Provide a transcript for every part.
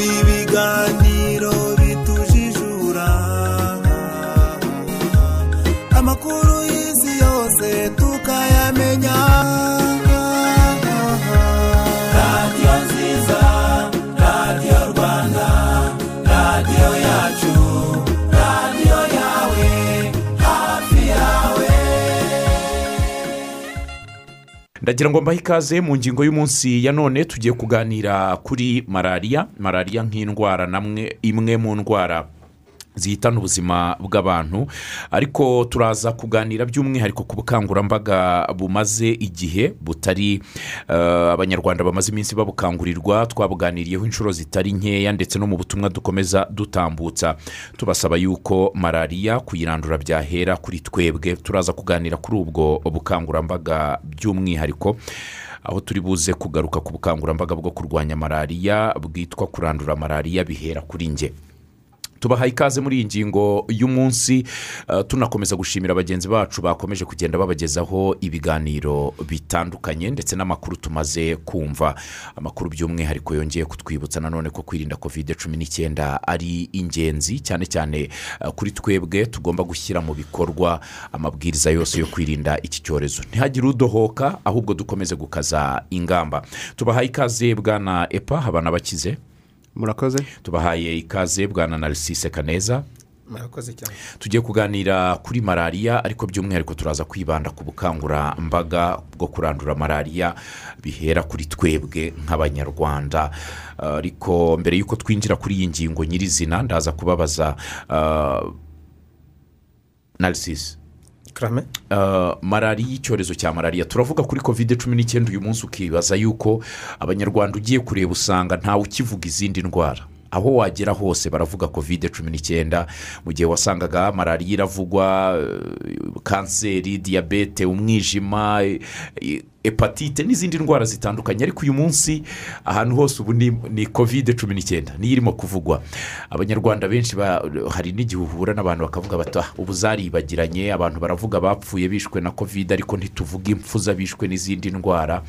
ibiganiro ndagira ngo mbahe ikaze mu ngingo y'umunsi ya none tugiye kuganira kuri malariya malariya nk'indwara imwe mu ndwara. Zihitana ubuzima bw'abantu. Ariko turaza kuganira by'umwihariko ku bukangurambaga bumaze igihe butari eh, abanyarwanda bamaze iminsi babukangurirwa. Twabuganiriyeho inshuro zitari nkeya ndetse no mu butumwa dukomeza dutambutsa. Tubasaba yuko malariya kuyirandura byahera kuri twebwe. Turaza kuganira kuri ubwo bukangurambaga by'umwihariko aho turi buze kugaruka ku bukangurambaga bwo kurwanya malariya bwitwa kurandura malariya bihera kuri nge tubahaye ikaze muri iyi ngingo y'umunsi eh, tunakomeza gushimira bagenzi bacu bakomeje kugenda babagezaho ibiganiro bitandukanye ndetse n'amakuru tumaze kumva. Amakuru by'umwihariko yongeye kutwibutsa nanone ko kwirinda kovide cumi n'icyenda ari ingenzi cyane cyane eh, kuri twebwe tugomba gushyira mu bikorwa amabwiriza yose yo kwirinda iki cyorezo. Ntihagire udohoka ahubwo dukomeze gukaza ingamba. Tubahaye ikaze bwana epa abana bakize. Murakoze? Tubahaye ikaze bwana narisise kaneza. Murakoze cyane. Tugiye kuganira kuri malariya ariko by'umwihariko turaza kwibanda ku bukangurambaga bwo kurandura malariya bihera kuri twebwe nk'abanyarwanda. Uh, ariko mbere y'uko twinjira kuri iyi ngingo nyirizina ndaza kubabaza uh, narisise karame Uh, malariya icyorezo cya malariya turavuga kuri kovide cumi n'icyenda uyu munsi ukibaza yuko abanyarwanda ugiye kureba usanga ntawe ukivuga izindi ndwara. Aho wagera hose baravuga kovide cumi n'icyenda. Mu gihe wasangaga malariya iravugwa kanseri diyabete umwijima e- e- hepatite n'izindi ndwara zitandukanye. Ariko uyu munsi ahantu hose ubu ni, kovide cumi n'icyenda. Niyo irimo kuvugwa. Abanyarwanda benshi hari n'igihe uhura n'abantu bakavuga bati "Ah, ubu zaribagiranye. Abantu baravuga bapfuye bishwe na kovide ariko ntituvuge impfu z'abishwe n'izindi ndwara.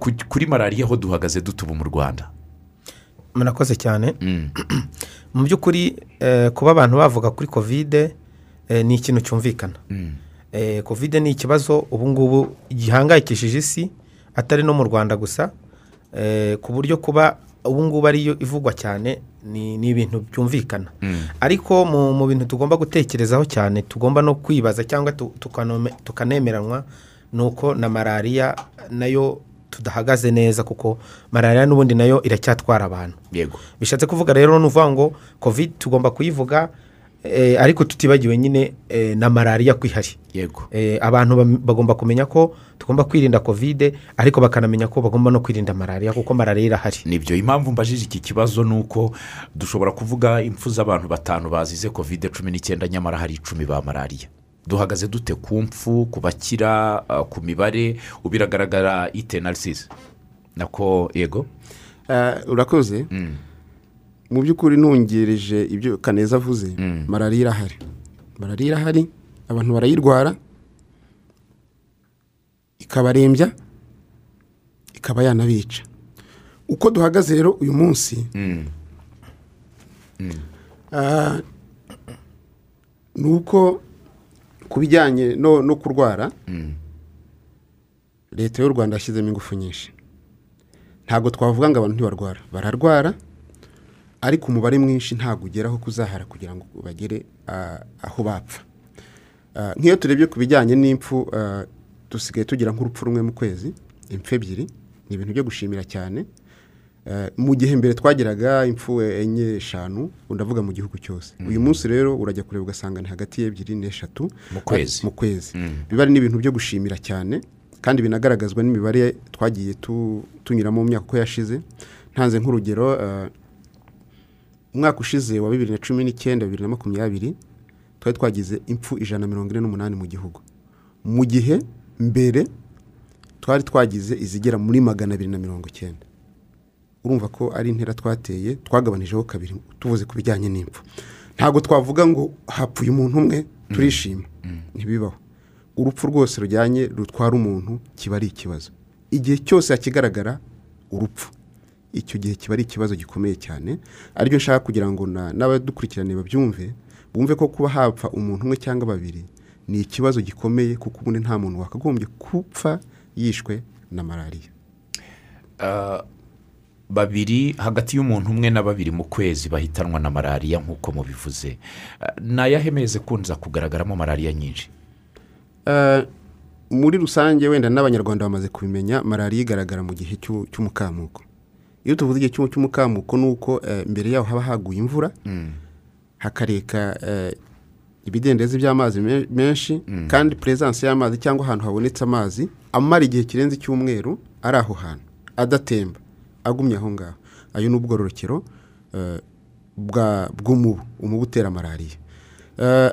Ku- kuri malariya ho duhagaze dutuba mu rwanda? Murakoze cyane. Mu by'ukuri eh, kuba abantu bavuga kuri kovide eh, ni ikintu cyumvikana. Eh, kovide ni ikibazo ubu ngubu gihangayikishije isi atari no mu rwanda gusa. Eh, ku buryo kuba ubu ngubu ariyo ivugwa cyane ni ibintu byumvikana. Ariko mu bintu tugomba gutekerezaho cyane tugomba no kwibaza cyangwa tukanemeranwa ni uko na malariya na yo tudahagaze neza kuko malariya n'ubundi na yo iracyatwara abantu. Yego. Bishatse kuvuga rero ni ukuvuga ngo kovide tugomba kuyivuga eh, ariko tutibagiwe nyine eh, na malariya ko ihari yego. Eh, abantu bagomba kumenya ko tugomba kwirinda kovide ariko bakanamenya ko bagomba no kwirinda malariya kuko malariya irahari. Nibyo impamvu mbajije iki kibazo ni uko dushobora kuvuga impfu z'abantu batanu bazize kovide cumi n'icyenda nyamara hari icumi ba malariya duhagaze dute ku mfu ku bakira uh, ku mibare biragaragara ite narisise nako yego. Eh, urakoze. Mu by'ukuri ntungereje ibyo kaneza avuze. Malariya irahari malariya irahari abantu barayirwara ikabarembya ikaba yanabica. Uko duhagaze rero uyu munsi ah, ni uko ku bijyanye no kurwara leta y'u rwanda yashyizemo ingufu nyinshi. Ntabwo twavuga ngo abantu ntibarwara bararwara ariko umubare mwinshi ntabwo ugeraho kuzahara kugira ngo bagere ah, aho bapfa. Nk'iyo turebye ku bijyanye n'impfu dusigaye tugira nk'urupfu rumwe mu kwezi impfu ebyiri ni ibintu byo gushimira cyane. Mu gihe mbere twagiraga impfu enye eshanu ndavuga mu gihugu cyose. Uyu munsi rero urajya kureba ugasanga ni hagati y'ebyiri n'eshatu. Mu kwezi. mu kwezi. Biba ari n'ibintu byo gushimira cyane kandi binagaragazwa n'imibare twagiye tu- tunyuramo mu myaka uko yashize. Ntanze nk'urugero eh, umwaka ushize wa bibiri na cumi n'icyenda bibiri na makumyabiri twari twagize impfu ijana na mirongo ine n'umunani mu gihugu. Mu gihe mbere twari twagize izigera muri magana abiri na mirongo icyenda. Urumva ko ari intera twateye twagabanijeho kabiri tuvuze ku bijyanye n'impfu. Ntabwo twavuga ngo hapfuye umuntu umwe turishima. Ntibibaho. Urupfu rwose rujyanye rutwara umuntu kiba ari ikibazo. Igihe cyose hakigaragara urupfu. Icyo gihe kiba ari ikibazo gikomeye cyane ari byo nshaka kugira ngo na- n'abadukurikirane babyumve bumve ko kuba hapfa umuntu umwe cyangwa babiri ni ikibazo gikomeye kuko ubundi nta muntu wakagombye gupfa yishwe na malariya. Babiri hagati y'umuntu umwe na babiri mu kwezi bahitanwa na malariya nk'uko mubivuze. Ah, ni ayahe mezi kunza kugaragaramo malariya nyinshi? Eh, muri rusange wenda n'abanyarwanda bamaze kubimenya malariya igaragara mu gihe cy'u- cy'umukamuko. Iyo tuvuze igihe cy'u- cy'umukamuko ni uko eh, mbere yaho haba haguye imvura hakareka eh, ibidendezi by'amazi me- menshi kandi peresanse y'amazi cyangwa ahantu habonetse amazi amara igihe kirenze icyumweru ari aho hantu adatemba. Agumye aho ngaho. Ayo ni ubwororokero eh, bw'umubu umubu utera malariya. Eh,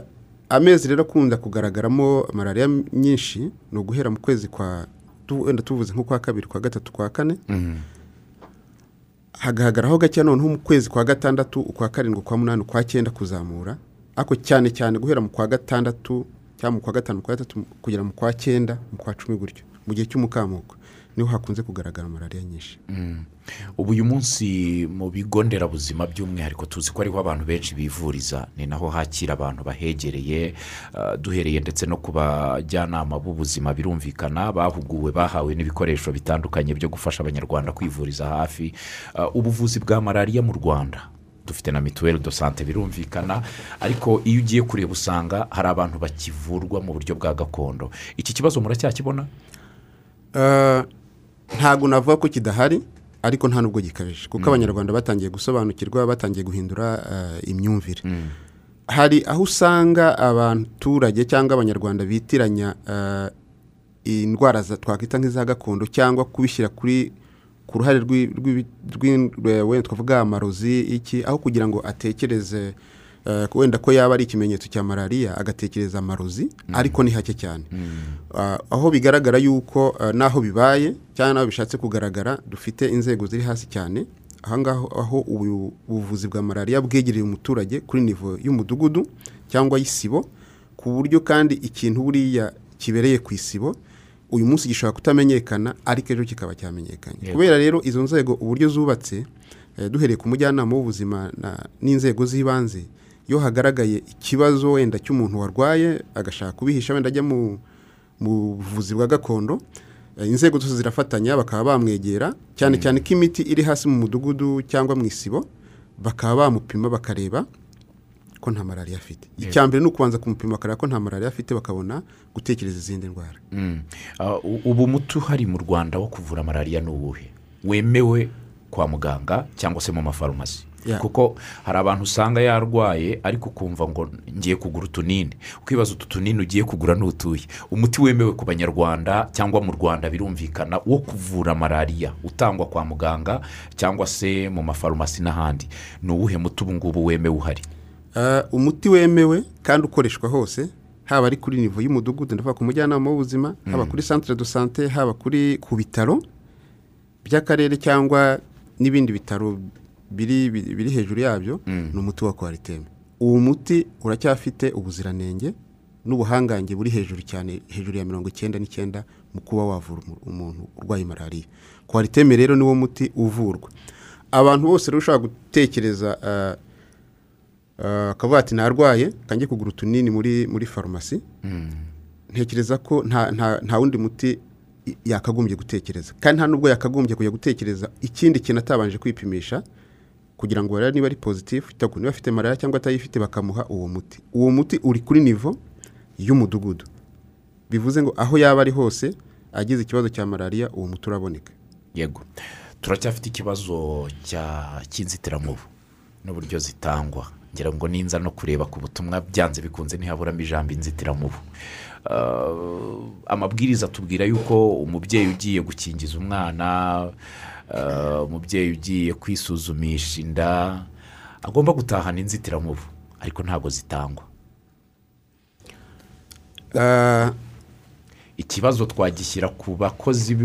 amezi rero akunda kugaragaramo malariya nyinshi ni uguhera mu kwezi kwa wenda tuvuze nko kwa kabiri kwa gatatu kwa kane. Hagahagararaho gake noneho mu kwezi kwa gatandatu ukwa karindwi ukwa munani ukwa cyenda kuzamura. Ariko cyane cyane guhera mu kwa gatandatu cyangwa mu kwa gatanu kwa gatatu kugera mu kwa cyenda mu kwa cumi gutyo. Mu gihe cy'umukamuko ni ho hakunze kugaragara malariya nyinshi. Ubu uyu munsi mu bigo nderabuzima by'umwihariko tuzi ko ariho abantu benshi bivuriza ni naho hakira abantu bahegereye ah, duhereye ndetse no ku bajyanama b'ubuzima birumvikana bahuguwe bahawe n'ibikoresho bitandukanye byo gufasha abanyarwanda kwivuriza hafi. Ah, ubuvuzi bwa malariya mu rwanda dufite na mituweli do sante birumvikana ariko iyo ugiye kureba usanga hari abantu bakivurwa mu buryo bwa gakondo. Iki kibazo muracyakibona? Eh, ntabwo navuga ko kidahari. Ariko nta nubwo gikabije. Kuko abanyarwanda batangiye gusobanukirwa batangiye guhindura eh, imyumvire. Hari aho usanga abaturage cyangwa abanyarwanda bitiranya eh, indwara twakwita nk'iza gakondo cyangwa kubishyira kuri ku ruhare rw'i- rw'ibi- rw'in- rwe- wenda twavuga amarozi iki aho kugira ngo atekereze eh, wenda ko yaba ari ikimenyetso cya malariya agatekereza amarozi ariko ni hake cyane. Ah, aho bigaragara yuko ah, n'aho bibaye cyangwa n'aho bishatse kugaragara dufite inzego ziri hasi cyane. Aha ngaho aho ubu- ubuvuzi bwa malariya bwegereye umuturage kuri nivo y'umudugudu cyangwa y'isibo ku buryo kandi ikintu buriya kibereye ku isibo uyu munsi gishobora kutamenyekana ariko ejo kikaba cyamenyekanye. Kubera rero izo nzego uburyo zubatse eh, duhereye ku mujyanama w'ubuzima n'inzego z'ibanze iyo hagaragaye ikibazo wenda cy'umuntu warwaye agashaka kubihisha wenda ajya mu buvuzi bwa gakondo eh, inzego zose zirafatanya bakaba bamwegera cyane cyane ko imiti iri hasi mu mudugudu cyangwa mu isibo bakaba bamupima bakareba ko nta malariya afite. Icya mbere ni ukubanza kumupima bakareba ko nta malariya afite bakabona gutekereza izindi ndwara. Mm. Ah, ubu muti uhari mu rwanda wo kuvura malariya ni uwuhe wemewe kwa muganga cyangwa se mu mafarumasi. Kuko hari abantu usanga yarwaye ariko ukumva ngo ngiye kugura utunini. Ukibaza utu tunini ugiye kugura n'utuye. Umuti wemewe ku banyarwanda cyangwa mu rwanda birumvikana wo kuvura malariya utangwa kwa muganga cyangwa se mu mafarumasi n'ahandi. Ni uwuhe muti ubu ngubu wemewe uhari? Ah, umuti wemewe kandi ukoreshwa hose haba ari kuri nivo y'umudugudu ndavuga ku mujyanama w'ubuzima haba kuri centre de sante haba kuri ku bitaro by'akarere cyangwa n'ibindi bitaro biri biri hejuru yabyo ni umuti wa kwariteme uwo muti uracyafite ubuziranenge n'ubuhangange buri hejuru cyane hejuru ya mirongo icyenda n'icyenda mu kuba wavura umu- umuntu urwaye malariya. Kwariteme rero niwo muti uvurwa. Abantu bose rero ushobora gutekereza ah, ah, akavuga ati narwaye kanjye kugura utunini muri muri farumasi ntekereza ko nta wundi muti yakagombye gutekereza. Kandi nta nubwo yakagombye kujya gutekereza ikindi kintu atabanje kwipimisha kugira ngo barebe niba ari pozitifu niba afite malariya cyangwa atayifite bakamuha uwo muti. Uwo muti uri kuri nivo y'umudugudu. Bivuze ngo aho yaba ari hose agize ikibazo cya malariya uwo muti uraboneka. Yego. Turacyafite ikibazo cy'inzitiramubu n'uburyo zitangwa. Ngira ngo ninza no kureba ku butumwa byanze bikunze ntihaburamo ijambo inzitiramubu. Ah, amabwiriza atubwira yuko umubyeyi ugiye gukingiza umwana umubyeyi ugiye kwisuzumisha inda agomba gutahana inzitiramubu ariko ntabwo zitangwa. Ah, ikibazo twagishyira ku bakozi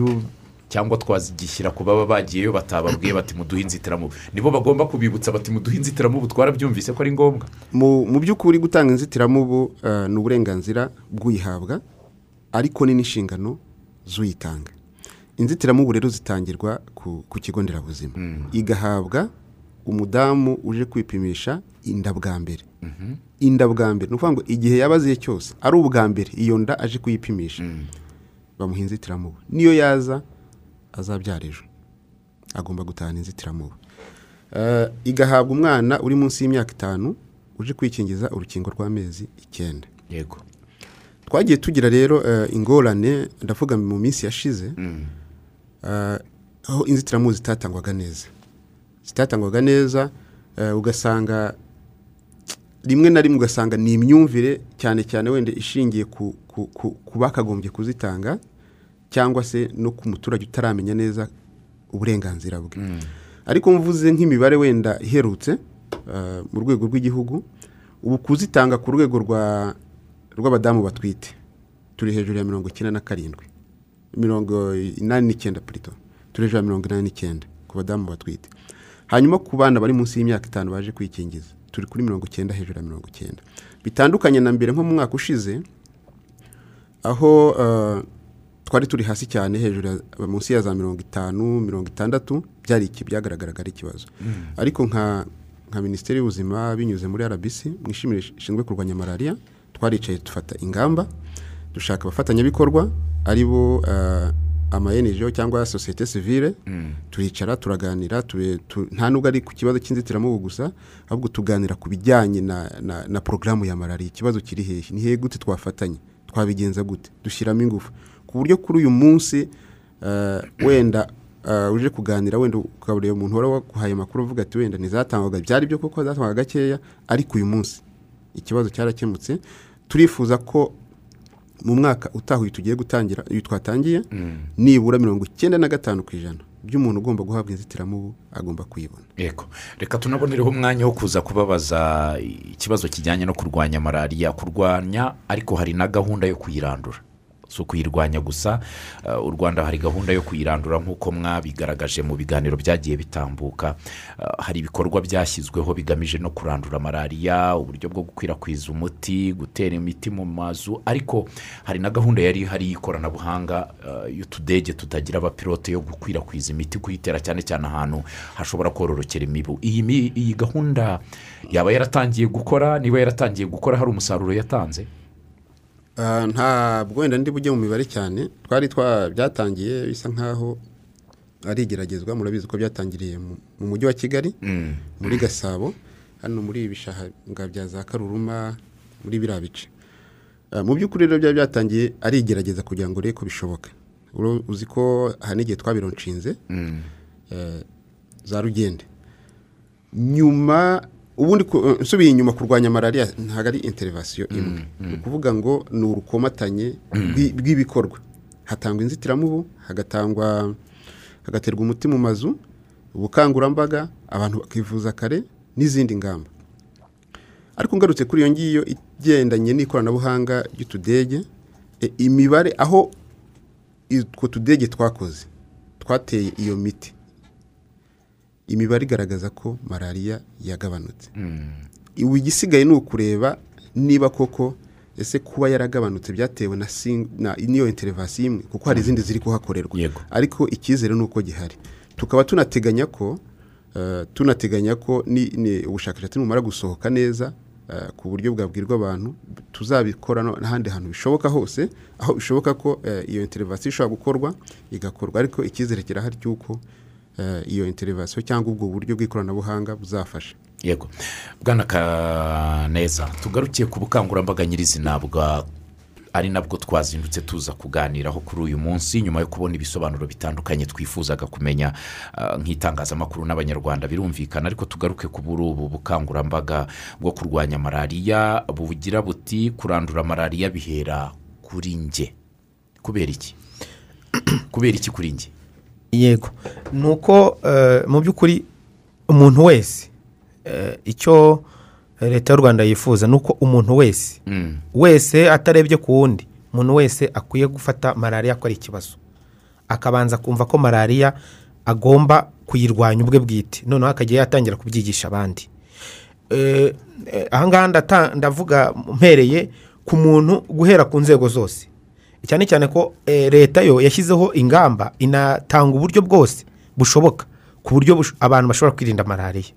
cyangwa twagishyira ku baba bagiyeyo batababwiye bati muduhe inzitiramubu. Nibo bagomba kubibutsa bati muduhe inzitiramubu twarabyumvise ko ari ngombwa. Mu mu by'ukuri gutanga inzitiramubu eh, ni uburenganzira bw'uyihabwa ariko ni n'inshingano z'uyitanga. Inzitiramubu rero zitangirwa ku, kigo nderabuzima. Igahabwa umudamu uje kwipimisha inda bwa mbere. Inda bwa mbere. Ni ukuvuga ngo igihe yaba aziye cyose ari ubwa mbere iyo nda aje kuyipimisha. Bamuha inzitiramubu. Niyo yaza azabyara ejo. Agomba gutahana inzitiramubu. Eh, igahabwa umwana uri munsi y'imyaka itanu uje kwikingiza urukingo rw'amezi icyenda. Yego. Twagiye tugira rero eh, ingorane ndavuga mu minsi yashize. Eh, aho inzitiramubu zitatangwaga neza. Zitatangwaga neza eh, ugasanga rimwe na rimwe ugasanga ni imyumvire cyane cyane wenda ishingiye ku, bakagombye kuzitanga cyangwa se no ku muturage utaramenya neza uburenganzira bwe. Ariko mvuze nk'imibare wenda iherutse eh, mu rwego rw'igihugu ubu kuzitanga ku rwego rwa rw'abadamu batwite turi hejuru ya mirongo icyenda na karindwi. Mirongo inani n'icyenda purito turi hejuru ya mirongo inani n'icyenda ku badamu batwite. Hanyuma ku bana bari munsi y'imyaka itanu baje kwikingiza. Turi kuri mirongo icyenda hejuru ya mirongo icyenda. Bitandukanye na mbere nko mu mwaka ushize aho eh, twari turi hasi cyane hejuru munsi ya za mirongo itanu mirongo itandatu byari iki? Byagaragaraga ari ikibazo. Ariko nka nka minisiteri y'ubuzima binyuze muri rbc mu ishami rishinzwe kurwanya malariya twaricaye dufata ingamba dushaka abafatanyabikorwa ari bo eh, ama NGO cyangwa sosiyete sivile turicara turaganira nta nubwo ari ku kibazo cy'inzitiramubu gusa ahubwo tuganira ku bijyanye na, na, na porogaramu ya malariya ikibazo kiri hehe? Ni hehe gute twafatanya twabigenza gute? Dushyiramo ingufu. Ku buryo kuri uyu munsi eh, wenda eh, uje kuganira wenda ukabureba umuntu wari waguhaye amakuru uvuga ati wenda ntizatangwaga byari byo koko zatangwaga gakeya ariko uyu munsi ikibazo cyarakemutse. Turifuza ko mu mwaka utaha uyu tugiye gutangira uyu twatangiye nibura mirongo icyenda na gatanu ku ijana. By'umuntu ugomba guhabwa inzitiramubu agomba kuyibona yego. Reka tunabonereho umwanya wo kuza kubabaza ikibazo kijyanye no kurwanya malariya. Kurwanya ariko hari na gahunda yo kuyirandura. Si ukuyirwanya gusa uh, u rwanda hari gahunda yo kuyirandura nk'uko mwabigaragaje mu biganiro byagiye bitambuka. Uh, hari ibikorwa byashyizweho bigamije no kurandura malariya uburyo bwo gukwirakwiza umuti gutera imiti mu mazu ariko hari na gahunda yari ihari y'ikoranabuhanga uh, y'utudege tutagira abapilote yo gukwirakwiza imiti kuyitera cyane cyane ahantu hashobora kororokera imibu. Iyi, gahunda yaba yaratangiye gukora niba yaratangiye gukora hari umusaruro yatanze? Ntabwo wenda ndi bujye mu mibare cyane. Twari twa byatangiye bisa nkaho ari igeragezwa. Murabizi ko byatangiriye mu mu mujyi wa kigali muri gasabo hano muri ibi bishanga bya za karuruma muri biriya bice. Ah, mu by'ukuri rero byari byatangiye ari igerageza kugira ngo urebe ko bishoboka uzi ko hari n'igihe twabironshinze eh, za rugende. Nyuma ubundi ku- nsubiye inyuma kurwanya malariya ntabwo ari interivasiyo imwe. ni ukuvuga ngo ni urukomatanye rw'i- rw'ibikorwa. Hatangwa inzitiramubu hagatangwa hagaterwa umuti mu mazu ubukangurambaga abantu bakivuza kare n'izindi ngamba. Ariko ngarutse kuri iyo ngiyo igendanye n'ikoranabuhanga ry'utudege e, imibare aho utwo tudege twakoze twateye iyo miti. Imibare igaragaza ko malariya yagabanutse. Ubu igisigaye ni ukureba niba koko ese kuba yaragabanutse byatewe na n'iyo interivasiyo imwe kuko hari izindi ziri kuhakorerwa. Ariko icyizere ni uko gihari. Tukaba tunateganya ko eh, tunateganya ko ni- ubushakashatsi numara gusohoka neza eh, ku buryo bwabwirwa abantu tuzabikora n'ahandi hantu bishoboka hose aho bishoboka ko eh, iyo interivasiyo ishobora gukorwa igakorwa. Ariko icyizere kirahari cy'uko iyo interivasiyo cyangwa ubwo buryo bw'ikoranabuhanga buzafasha. Yego. Bwana kaneza tugarukiye ku bukangurambaga nyirizina bwa ari nabwo twazindutse tuza kuganiraho kuri uyu munsi. Nyuma yo kubona ibisobanuro bitandukanye twifuzaga kumenya ah, nk'itangazamakuru n'abanyarwanda birumvikana. Ariko tugaruke ku ubu bukangurambaga bwo kurwanya malariya bugira buti kurandura malariya bihera kuri nge kubera iki? Kubera iki kuri nge yego. Ni uko eh, mu by'ukuri umuntu wese eh, icyo leta y'u rwanda yifuza ni uko umuntu wese wese atarebye ku wundi umuntu wese akwiye gufata malariya ko ari ikibazo. Akabanza kumva ko malariya agomba kuyirwanya ubwe bwite. Noneho akajya yatangira kubyigisha abandi. Eh, eh, ahangaha ndata- ndavuga mpereye ku muntu guhera ku nzego zose. Cyane cyane ko eh, leta yo yashyizeho ingamba inatanga uburyo bwose bushoboka ku buryo abantu bashobora kwirinda malariya.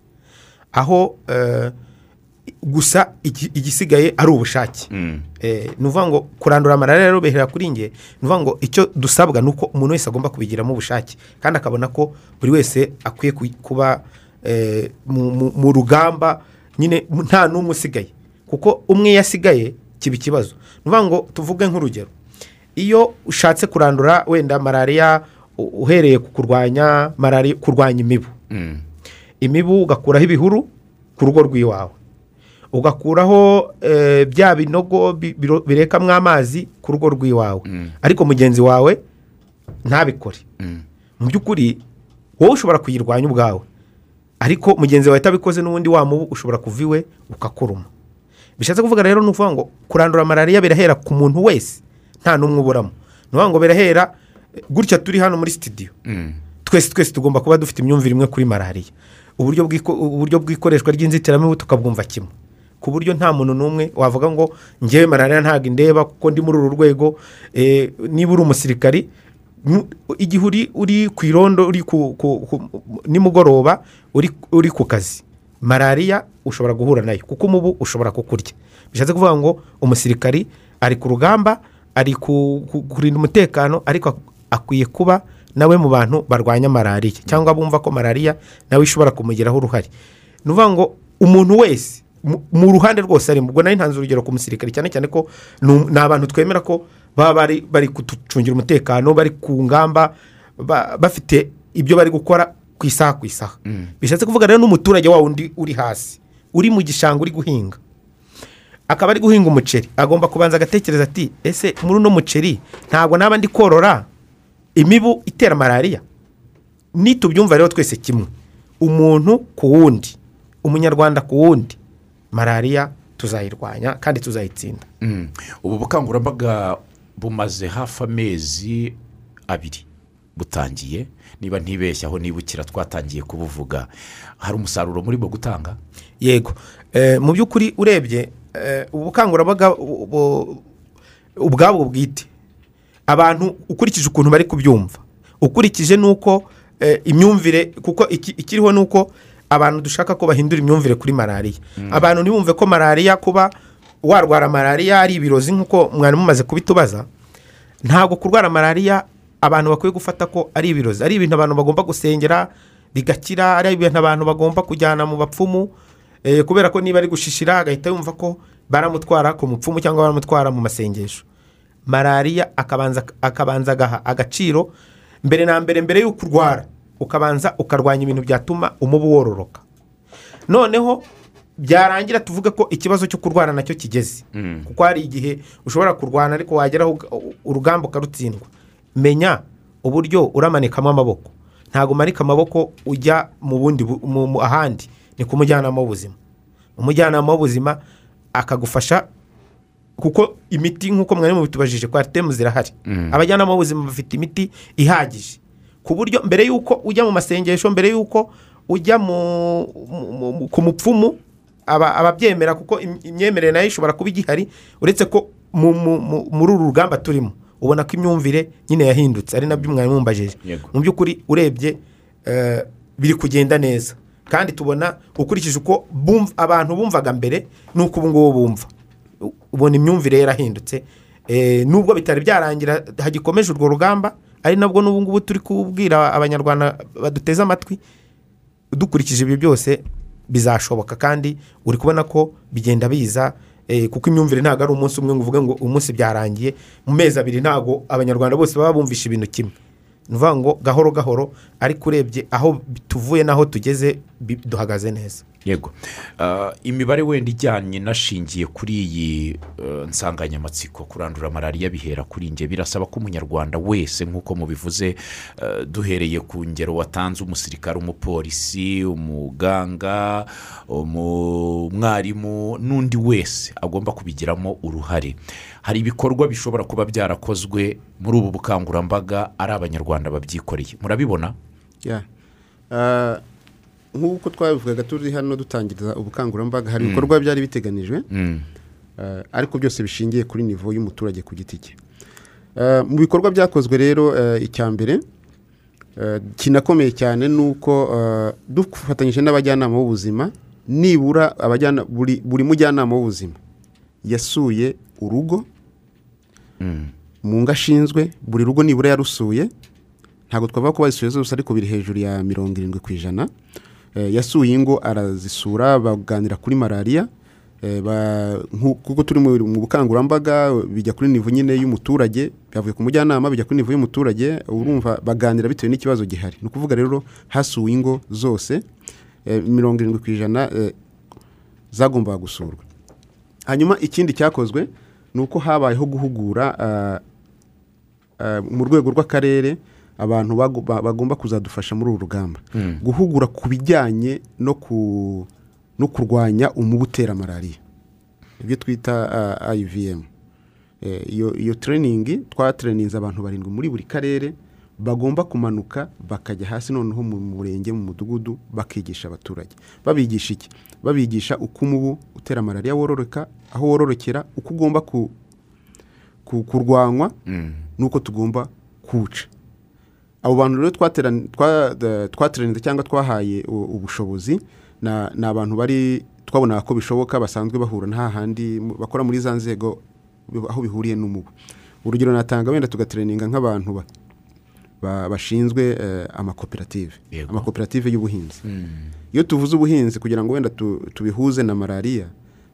Aho eh, gusa igisigaye ari ubushake. Eh, ni ukuvuga ngo kurandura malariya rero behera kuri nge ni ukuvuga ngo icyo dusabwa ni uko umuntu wese agomba kubigiramo ubushake. Kandi akabona ko buri wese akwiye ku- kuba mu- rugamba nyine nta n'umwe usigaye. Kuko umwe iyo asigaye kiba ikibazo. Ni ukuvuga ngo tuvuge nk'urugero. Iyo ushatse kurandura wenda malariya uhereye ku kurwanya malariya kurwanya imibu. Imibu ugakuraho ibihuru ku rugo rw'iwawe. Ugakuraho eh, bya binogo bi- biro- birekamo amazi ku rugo rw'iwawe. Ariko mugenzi wawe ntabikore. Mu by'ukuri wowe ushobora kuyirwanya ubwawe. Ariko mugenzi wawe atabikoze n'ubundi wa mubu ushobora kuva iwe ukakuruma. Bishatse kuvuga rero ni ukuvuga ngo kurandura malariya birahera ku muntu wese. Nta n'umwe uburamo ni ngo birahera gutya turi hano muri sitidiyo twese twese tugomba kuba dufite imyumvire imwe kuri malariya. Uburyo bw'iko- uburyo bw'ikoreshwa ry'inzitiramibu tukabwumva kimwe. Ku buryo nta muntu n'umwe wavuga ngo ngewe malariya ntabwo indeba kuko ndi muri uru rwego. Eh, niba uri umusirikari mu- igihe uri uri ku irondo uri ku, ku, ku, nimugoroba uri, uri ku kazi. Malariya ushobora guhura na yo kuko umubu ushobora kukurya. Bishatse kuvuga ngo umusirikari ari ku rugamba ari ku, ku, kurinda umutekano ariko ak- akwiye kuba nawe mu bantu barwanya malariya. Cyangwa bumva ko malariya nawe ishobora kumugiraho uruhare. Ni ukuvuga ngo umuntu wese mu- ruhande rwose arimo ubwo nari ntanze urugero ku musirikare cyane cyane ko ni abantu twemera ko baba bari kuducungira umutekano bari ku ngamba ba- bafite ibyo bari gukora ku isaha ku isaha. Bishatse kuvuga rero n'umuturage wundi uri hasi uri mu gishanga uri guhinga. Akaba ari guhinga umuceri. Agomba kubanza agatekereza ati ese muri uno muceri ntabwo naba ndi korora imibu itera malariya? Nitubyumva rero twese kimwe. Umuntu ku wundi umunyarwanda ku wundi malariya tuzayirwanya kandi tuzayitsinda. Mm. ubu bukangurambaga bumaze hafi amezi abiri butangiye. Niba ntibeshye aho nibukira twatangiye kubuvuga. Hari umusaruro muri bwo gutanga? Yego. Eh, mu by'ukuri urebye eh, ubu bukangurambaga bu- bu- ubwabwo bwite. Abantu ukurikije ukuntu bari kubyumva. Ukurikije n'uko eh, imyumvire kuko iki- ikiriho ni uko abantu dushaka ko bahindura imyumvire kuri malariya. Abantu ntibumve ko malariya kuba warwara malariya ari ibirozi nk'uko mwari mumaze kubitubaza. Ntabwo kurwara malariya abantu bakwiye gufata ko ari ibirozi. Ari ibintu abantu bagomba gusengera bigakira ari ibintu abantu bagomba kujyana mu bapfumu kubera ko niba ari gushishira agahita yumva ko baramutwara ku mupfumu cyangwa baramutwara mu masengesho. Malariya akabanza akabanza agaha agaciro mbere na mbere mbere y'uko urwara ukabanza ukarwanya ibintu byatuma umubu wororoka. Noneho byarangira tuvuge ko ikibazo cyo kurwara na cyo kigeze. Kuko hari igihe ushobora kurwana ariko wageraho uga- urugamba ukarutsindwa menya uburyo uramanikamo amaboko. Ntabwo umanika amaboko ujya mu bundi ahandi. Ni ku mujyanama w'ubuzima. Umujyanama w'ubuzima akagufasha kuko imiti nk'uko mwari mubitubajije kwa temu zirahari. Abajyanama b'ubuzima bafite imiti ihagije. Ku buryo mbere y'uko ujya mu masengesho mbere y'uko ujya ku mupfumu aba- ababyemera kuko im- imyemerere na yo ishobora kuba igihari uretse ko mu- mu- mu- muri uru rugamba turimo ubona ko imyumvire nyine yahindutse. Ari na byo mwari mumbajije. Mu by'ukuri urebye eh, biri kugenda neza. Kandi tubona ukurikije uko abantu bumvaga mbere n'uko ubu ngubu bumva. Ubona imyumvire yarahindutse. Eh, nubwo bitari byarangira hagikomeje urwo rugamba ari nabwo n'ubu ngubu turi kubwira abanyarwanda baduteze amatwi dukurikije ibyo byose bizashoboka. Kandi uri kubona ko bigenda biza eh, kuko imyumvire ntabwo ari umunsi umwe ngo uvuge ngo umunsi byarangiye. Mu mezi abiri ntabwo abanyarwanda bose baba bumvisha ibintu kimwe. Ni ukuvuga ngo gahoro gahoro ariko urebye aho tuvuye n'aho tugeze duhagaze neza. Yego. Ah, imibare wenda ijyanye nashingiye kuri iyi eh, nsanganyamatsiko kurandura malariya bihera kuri nge birasaba ko umunyarwanda wese nk'uko mubivuze eh, duhereye ku ngero watanze umusirikare umupolisi umuganga umwarimu n'undi wese agomba kubigiramo uruhare. Hari ibikorwa bishobora kuba byarakozwe muri ubu bukangurambaga ari abanyarwanda babyikoreye. Murabibona. Ah, nk'uko twabivugaga turi hano dutangiriza ubukangurambaga hari ibikorwa byari biteganijwe Mm. ah, ariko byose bishingiye kuri nivo y'umuturage ku giti cye. Eh, mu bikorwa byakozwe rero eh, icya mbere eh, kinakomeye cyane ni uko eh, dufatanyije n'abajyanama b'ubuzima nibura buri mujyanama w'ubuzima yasuye urugo mu ngo ashinzwe buri rugo nibura yarusuye ntabwo twavuga ko bazisuye zose ariko biri hejuru ya mirongo irindwi ku ijana. Eh, yasuye ingo arazisura baganira kuri malariya Eh, kuko turi mu bukangurambaga bijya kuri nivo nyine y'umuturage byavuye ku mujyanama bijya kuri nivo y'umuturage urumva baganira bitewe n'ikibazo gihari. Ni ukuvuga rero hasuwe ingo zose eh, mirongo irindwi ku ijana eh, zagombaga gusurwa. Hanyuma ikindi cyakozwe ni uko habayeho guhugura ah, ah, mu rwego rw'akarere abantu bago- ba- bagomba kuzadufasha muri uru rugamba. Guhugura ku bijyanye no ku no kurwanya umubu utera malariya. Ibyo twita ah, IVM Eh, iyo training twatraninze abantu barindwi muri buri karere bagomba kumanuka bakajya hasi noneho mu murenge mu mudugudu bakigisha abaturage. Babigisha iki? Babigisha uko umubu utera malariya wororoka aho wororokera uko ugomba ku, ku, kurwanywa n'uko tugomba kuwuca. Abo bantu rero twateranije cyangwa twahaye ubushobozi na- ni abantu bari twabonaga ko bishoboka basanzwe bahura nta handi bakora muri za nzego aho bihuriye n'umubu. Urugero natanga wenda tugatereninga nk'abantu ba- ba- bashinzwe eh, amakoperative. Amakoperative y'ubuhinzi. Iyo tuvuze ubuhinzi kugira ngo wenda tu- tubihuze na malariya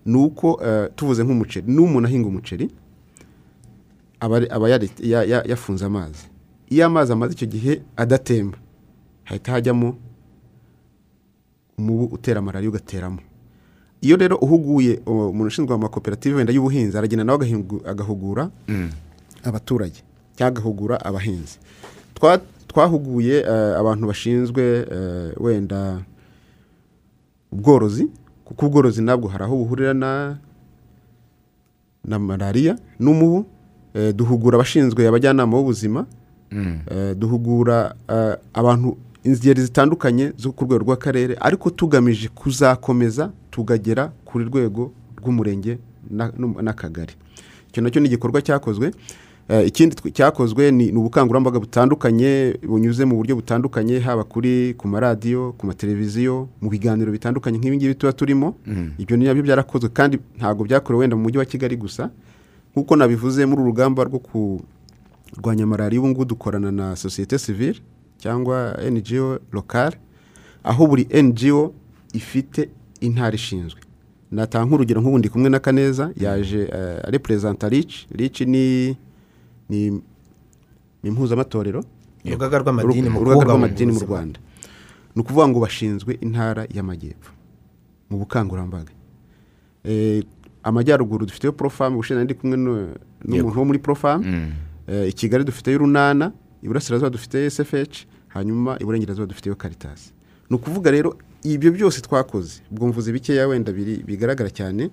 ni uko eh, tuvuze nk'umuceri n'umuntu ahinga umuceri aba yafunze amazi. Iyo amazi amaze icyo gihe adatemba hahita hajyamo umubu utera malariya ugateramo. Iyo rero uhuguye umuntu ushinzwe amakoperative wenda y'ubuhinzi aragenda nawe agahugura abaturage cyangwa agahugura abahinzi. Twa- twahuguye eh, abantu bashinzwe eh, wenda ubworozi kuko ubworozi nabwo hari aho buhurira na na malariya n'umubu. Eh, duhugura abashinzwe abajyanama b'ubuzima duhugura eh, abantu ingeri zitandukanye zo ku rwego rw'akarere ariko tugamije kuzakomeza tugagera kuri rwego rw'umurenge n'akagari. Icyo na cyo ni igikorwa cyakozwe. Eh, ikindi cyakozwe ni ubukangurambaga butandukanye bunyuze mu buryo butandukanye haba kuri ku maradiyo ku mateleviziyo mu biganiro bitandukanye nk'ibi ngibi tuba turimo. Ibyo ni na byo byarakozwe kandi ntabwo byakorewe wenda mu mujyi wa kigali gusa. Nk'uko nabivuze muri uru rugamba rwo kurwanya malariya ubu ngubu dukorana na sosiyete sivile cyangwa ngo lokale aho buri ngo ifite intara ishinzwe. Natanga nk'urugero nk'ubu ndi kumwe na kaneza yaje ari perezida rici rici ni ni impuzamatorero urugaga rw'amadini mu rwanda. Ni ukuvuga ngo bashinzwe intara y'amajyepfo mu bukangurambaga. Eh, amajyaruguru dufiteyo porofamu ubushize ndi kumwe nu- n'umuntu wo muri porofamu i kigali dufiteyo urunana iburasirazuba dufiteyo sfh hanyuma iburengerazuba dufiteyo karitasi ni ukuvuga rero ibyo byose twakoze ubwo mvuze bikeya wenda biri- bigaragara cyane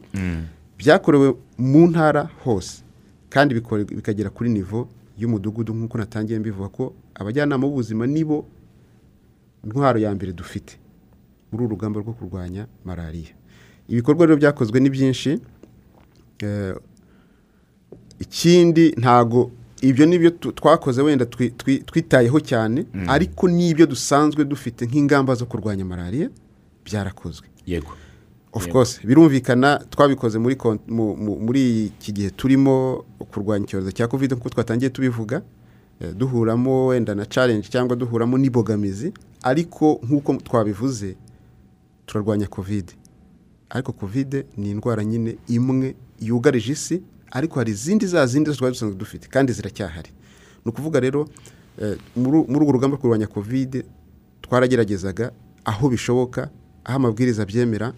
byakorewe mu ntara hose. Kandi bikagera kuri nivo y'umudugudu nk'uko natangiye mbivuga ko abajyanama b'ubuzima nibo intwaro ya mbere dufite muri uru rugamba rwo kurwanya malariya. Ibikorwa rero byakozwe ni byinshi Eh, ikindi ntago ibyo ni byo tu- twakoze wenda twi- twi- twitayeho cyane ariko n'ibyo dusanzwe dufite nk'ingamba zo kurwanya malariya byarakozwe. Yego. Of course birumvikana twabikoze muri iki gihe turimo kurwanya icyorezo cya covid nk'uko twatangiye tubivuga eh, duhuramo wenda na challenge cyangwa duhuramo n'ibogamizi ariko nk'uko twabivuze turarwanya covid. Ariko covid ni indwara nyine imwe yugarije isi ariko hari izindi za zindi zose twari dusanzwe dufite kandi ziracyahari. Ni ukuvuga rero eh, muri urwo rugamba rwo kurwanya covid twarageragezaga aho bishoboka aho amabwiriza abyemera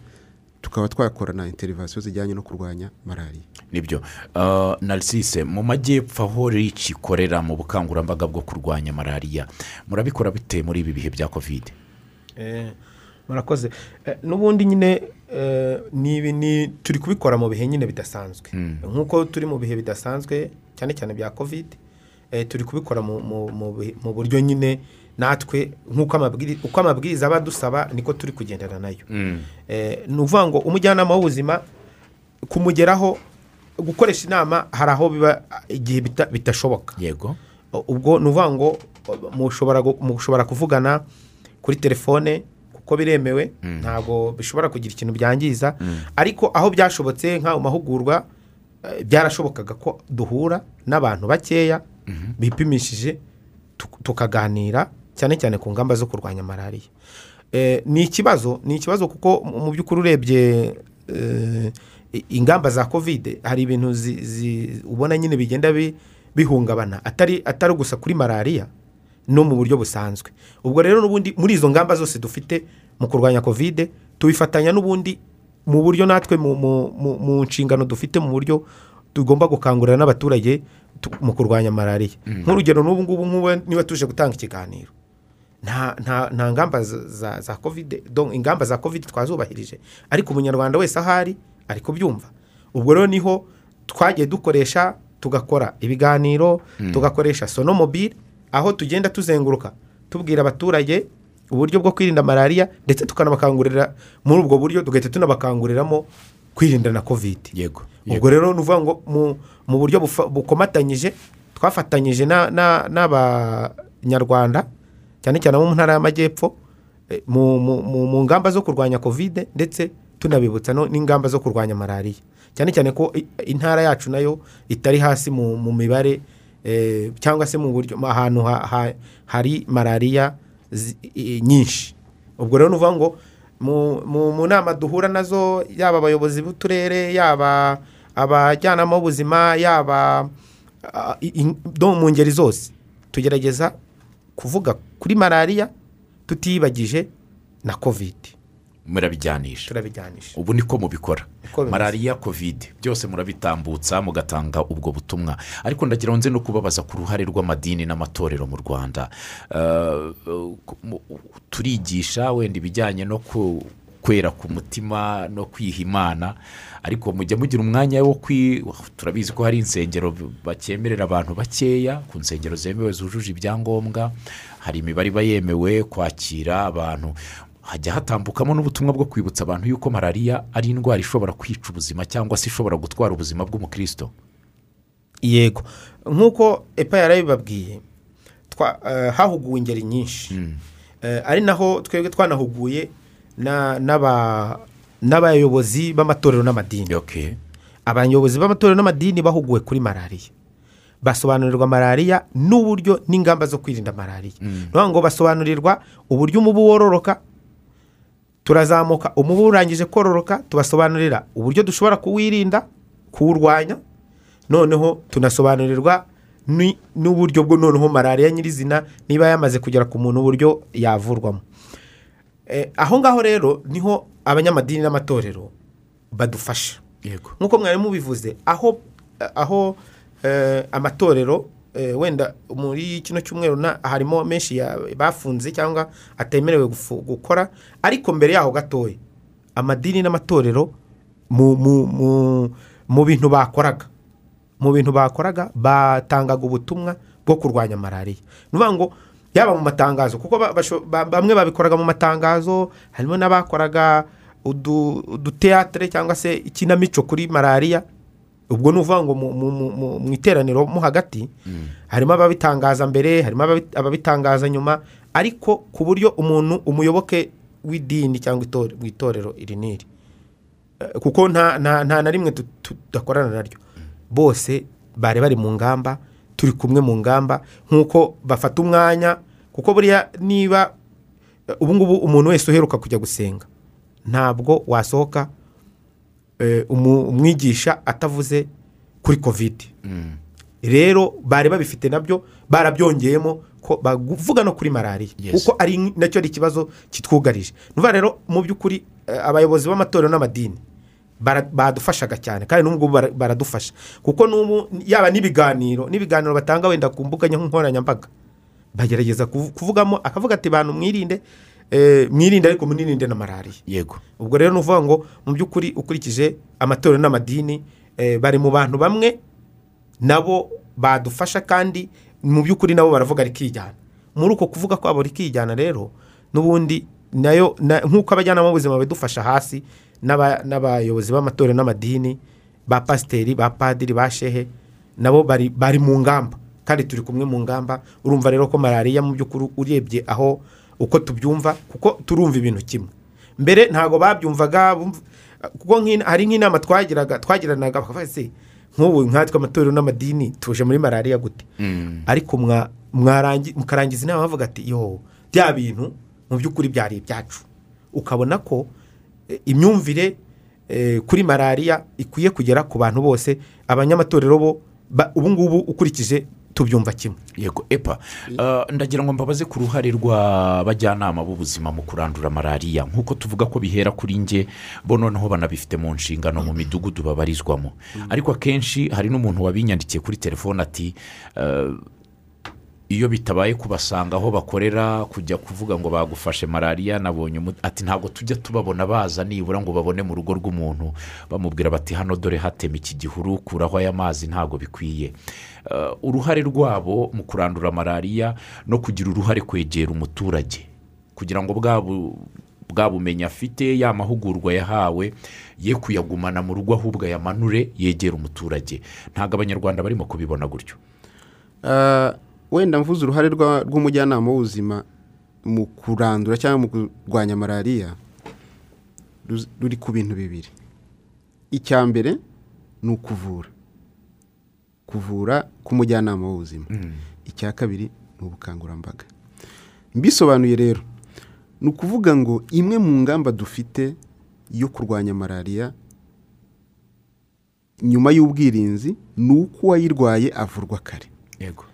tukaba twakora na interivasiyo zijyanye no kurwanya malariya ni byo. Ah, narisise mu majyepfo aho rici ikorera mu bukangurambaga bwo kurwanya malariya murabikora bite muri ibi bihe bya kovide Eh, murakoze. Eh, n'ubundi nyine eh, ni ibi ni turi kubikora mu bihe nyine bidasanzwe. Nk'uko turi mu bihe bidasanzwe cyane cyane bya kovide eh, turi kubikora mu- buryo nyine natwe nk'uko amabwiri- uko amabwiriza aba adusaba niko turi kugendana na yo. Eh, ni ukuvuga ngo umujyanama w'ubuzima kumugeraho gukoresha inama hari aho biba igihe bita- bitashoboka. Yego. Ubwo ni ukuvuga ngo mushobora kuvugana kuri telefone kuko biremewe ntabwo bishobora kugira ikintu byangiza. Ariko aho byashobotse nk'ayo mahugurwa eh, byarashobokaga ko duhura n'abantu bakeya bipimishije tuk- tukaganira cyane cyane ku ngamba zo kurwanya malariya. Eh, ni ikibazo ni ikibazo kuko mu by'ukuri urebye eh, ingamba za kovide hari ibintu ubona nyine bigenda bi- bihungabana. Atari atari gusa kuri malariya. No mu buryo busanzwe. Ubwo rero n'ubundi muri izo ngamba zose dufite mu kurwanya kovide tubifatanya n'ubundi mu buryo natwe mu, nshingano dufite mu buryo tugomba gukangurira n'abaturage tu- mu kurwanya malariya nk'urugero n'ubu ngubu nk'ubu niba tuje gutanga ikiganiro. Nta ngamba za- kovide ingamba za kovide twazubahirije. Ariko umunyarwanda wese ahari ari kubyumva. Ubwo rero ni ho twagiye dukoresha tugakora ibiganiro tugakoresha sonomobile aho tugenda tuzenguruka tubwira abaturage uburyo bwo kwirinda malariya ndetse tukanabakangurira muri ubwo buryo tugahita tunabakanguriramo kwirinda na kovide yego. Ubwo rero ni ukuvuga ngo mu- mu buryo bukomatanyije twafatanyije na- na- n'abanyarwanda cyane cyane abo mu ntara y'amajyepfo eh, mu- ngamba zo kurwanya kovide ndetse tunabibutsa n'ingamba zo kurwanya malariya cyane cyane ko intara yacu na yo itari hasi mu mibare cyangwa se mu buryo ahantu ha- ha- hari malariya nyinshi. Ubwo rero ni ukuvuga ngo mu- nama duhura na zo yaba abayobozi b'uturere yaba abajyanama b'ubuzima yaba mu ngeri zose tugerageza kuvuga kuri malariya tutibagije na kovide murabijyanisha. Turabijyanisha. Ubu niko mubikora. Malariya kovide byose murabitambutsa mugatanga ubwo butumwa. Ariko ndagira nze no kubabaza ku ruhare rw'amadini n'amatorero mu rwanda. Ku- mu- turigisha wenda ibijyanye no kwera ku mutima no kwiha imana. Ariko mujya mugira umwanya wo kwi turabizi ko hari insengero bakemerera abantu bakeya ku nsengero zemewe zujuje ibyangombwa. Hari imibare iba yemewe kwakira abantu. Hajya hatambukamo n'ubutumwa bwo kwibutsa abantu yuko malariya ari indwara ishobora kwica ubuzima cyangwa se ishobora gutwara ubuzima bw'umukristo. Yego. Nk'uko epa yarabibabwiye eh, hahuguwe ingeri nyinshi. Eh, ari naho twebwe twanahuguye na- n'aba- n'abayobozi b'amatorero n'amadini. Okay. abayobozi b'amatorero n'amadini bahuguwe kuri malariya. Basobanurirwa malariya n'uburyo n'ingamba zo kwirinda malariya. Ni ukuvuga ngo basobanurirwa uburyo umubu wororoka turazamuka. Umubu urangije kororoka tubasobanurira uburyo dushobora kuwirinda kuwurwanya. Noneho tunasobanurirwa n'uburyo bwo noneho malariya nyirizina niba yamaze kugera ku muntu uburyo yavurwamo. Eh, aho ngaho rero ni ho abanyamadini n'amatorero badufasha. Nk'uko mwari mubivuze aho aho eh, amatorero eh, wenda muri kino cyumweru harimo menshi bafunze cyangwa atemerewe gukora ariko mbere yaho gatoya amadini n'amatorero mu, bintu bakoraga. Mu bintu bakoraga batangaga ubutumwa bwo kurwanya malariya. Ni ukuvuga ngo yaba mu matangazo kuko bamwe babikoraga mu matangazo harimo n'abakoraga udu- uduteatire cyangwa se ikinamico kuri malariya. Ubwo ni ukuvuga ngo mu- mu- mu- mu- mu iteraniro mo hagati harimo ababitangaza mbere harimo ababi- ababitangaza nyuma ariko ku buryo umuntu umuyoboke w'idini cyangwa itore- w'itorero iri n'iri Eh, kuko nta na rimwe tu- tudakorana naryo bose bari bari mu ngamba turi kumwe mu ngamba nk'uko bafata umwanya kuko buriya niba eh, ubu ngubu umuntu wese uheruka kujya gusenga ntabwo wasohoka umwigisha atavuze kuri kovide rero bari babifite na byo barabyongeyemo ko bavuga no kuri malariya kuko ari na cyo ari ikibazo kitwugarije. Ukuvuga rero mu by'ukuri eh, abayobozi b'amatorero n'amadini badufashaga cyane kandi n'ubu baradufasha. Kuko n'ubu yaba n'ibiganiro n'ibiganiro batanga wenda ku mbuga nkoranyambaga bagerageza kuvu- kuvugamo akavuga ati bantu mwirinde eh, mwirinde ariko munirinde na malariya yego. Ubwo rero ni ukuvuga ngo mu by'ukuri ukurikije amatorero n'amadini eh, bari mu bantu bamwe nabo badufasha kandi mu by'ukuri nabo baravuga rikijyana. Muri uko kuvuga kwabo rikijyana rero n'ubundi na yo na- nk'uko abajyanama b'ubuzima badufasha hasi n'aba- n'abayobozi b'amatorero n'amadini ba pasiteri ba padiri ba shehe nabo bari bari mu ngamba. Kandi turi kumwe mu ngamba urumva rero ko malariya mu by'ukuri urebye aho uko tubyumva kuko turumva ibintu kimwe. Mbere ntabwo babyumvaga kuko hari nk'inama twagiraga twagiranaga bakavuga se nk'ubu nkatwe amatorero n'amadini tuje muri malariya gute? Ariko mwa- mwarangi- mukarangiza inama bavuga ati yo bya bintu mu by'ukuri byari ibyacu. Ukabona ko eh, imyumvire eh, kuri malariya ikwiye kugera ku bantu bose abanyamatorero bo ubu ngubu ukurikije tubyumva kimwe. Yego epa. Uh, ndagira ngo mbabaze ku ruhare rw'abajyanama b'ubuzima mu kurandura malariya. Nk'uko tuvuga ko bihera kuri nge bo noneho banabifite mu nshingano mu midugudu babarizwamo. Ariko akenshi hari n'umuntu wabinyandikiye kuri telefone ati uh, iyo bitabaye kubasanga aho bakorera kujya kuvuga ngo bagufashe malariya nabonye ati ntabwo tujya tubabona baza nibura ngo babone mu rugo rw'umuntu. Bamubwira bati hano dore hatema iki gihuru kuraho aya mazi ntabwo bikwiye. Eh, uruhare rwabo mu kurandura malariya no kugira uruhare kwegera umuturage. Kugira ngo bwa bu- bwa bumenyi afite ya mahugurwa yahawe ye kuyagumana mu rugo ahubwo ayamanure yegera umuturage. Ntabwo abanyarwanda barimo kubibona gutyo. Ah, wenda mvuze uruhare rw'umujyanama w'ubuzima mu kurandura cyangwa mu kurwanya malariya ruri ku bintu bibiri. Icya mbere ni ukuvura. Kuvura k'umujyanama w'ubuzima. Icya kabiri ni ubukangurambaga. Mbisobanuye rero ni ukuvuga ngo imwe mu ngamba dufite yo kurwanya malariya nyuma y'ubwirinzi ni uko uwayirwaye avurwa kare. Yego.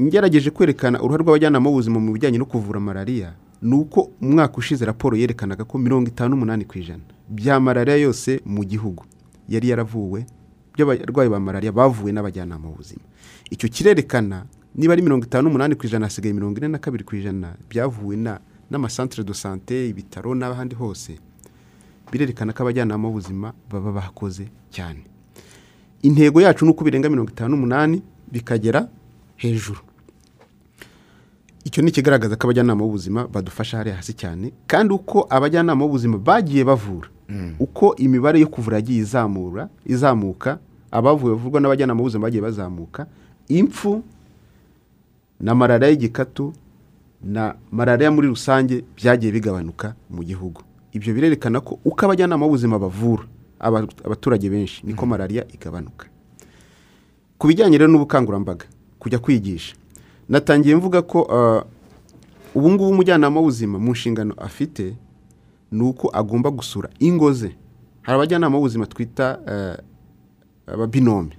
Ngerageje kwerekana uruhare rw'abajyanama b'ubuzima mu bijyanye no kuvura malariya ni uko umwaka ushize raporo yerekanaga ko mirongo itanu n'umunani ku ijana bya malariya yose mu gihugu yari yaravuwe by'abarwayi ba malariya bavuwe n'abajyanama b'ubuzima. Icyo kirerekana niba ari mirongo itanu n'umunani ku ijana hasigaye mirongo ine na kabiri ku ijana byavuwe na n'amasantere do sante ibitaro n'ahandi hose birerekana ko abajyanama b'ubuzima baba bakoze cyane. Intego yacu ni uko birenga mirongo itanu n'umunani bikagera hejuru. Icyo ni ikigaragaza ko abajyanama b'ubuzima badufasha hariya hasi cyane kandi uko abajyanama b'ubuzima bagiye bavura uko imibare yo kuvura yagiye izamura izamuka abavuye bavurwa n'abajyanama b'ubuzima bagiye bazamuka impfu na malariya y'igikatu na malariya muri rusange byagiye bigabanuka mu gihugu. Ibyo birerekana ko uko abajyanama b'ubuzima bavura aba- abaturage benshi niko malariya igabanuka. Ku bijyanye rero n'ubukangurambaga kujya kwigisha. Natangiye mvuga ko uh, ubu ngubu umujyanama w'ubuzima mu nshingano afite ni uko agomba gusura ingo ze. Hari abajyanama b'ubuzima twita uh, ababinome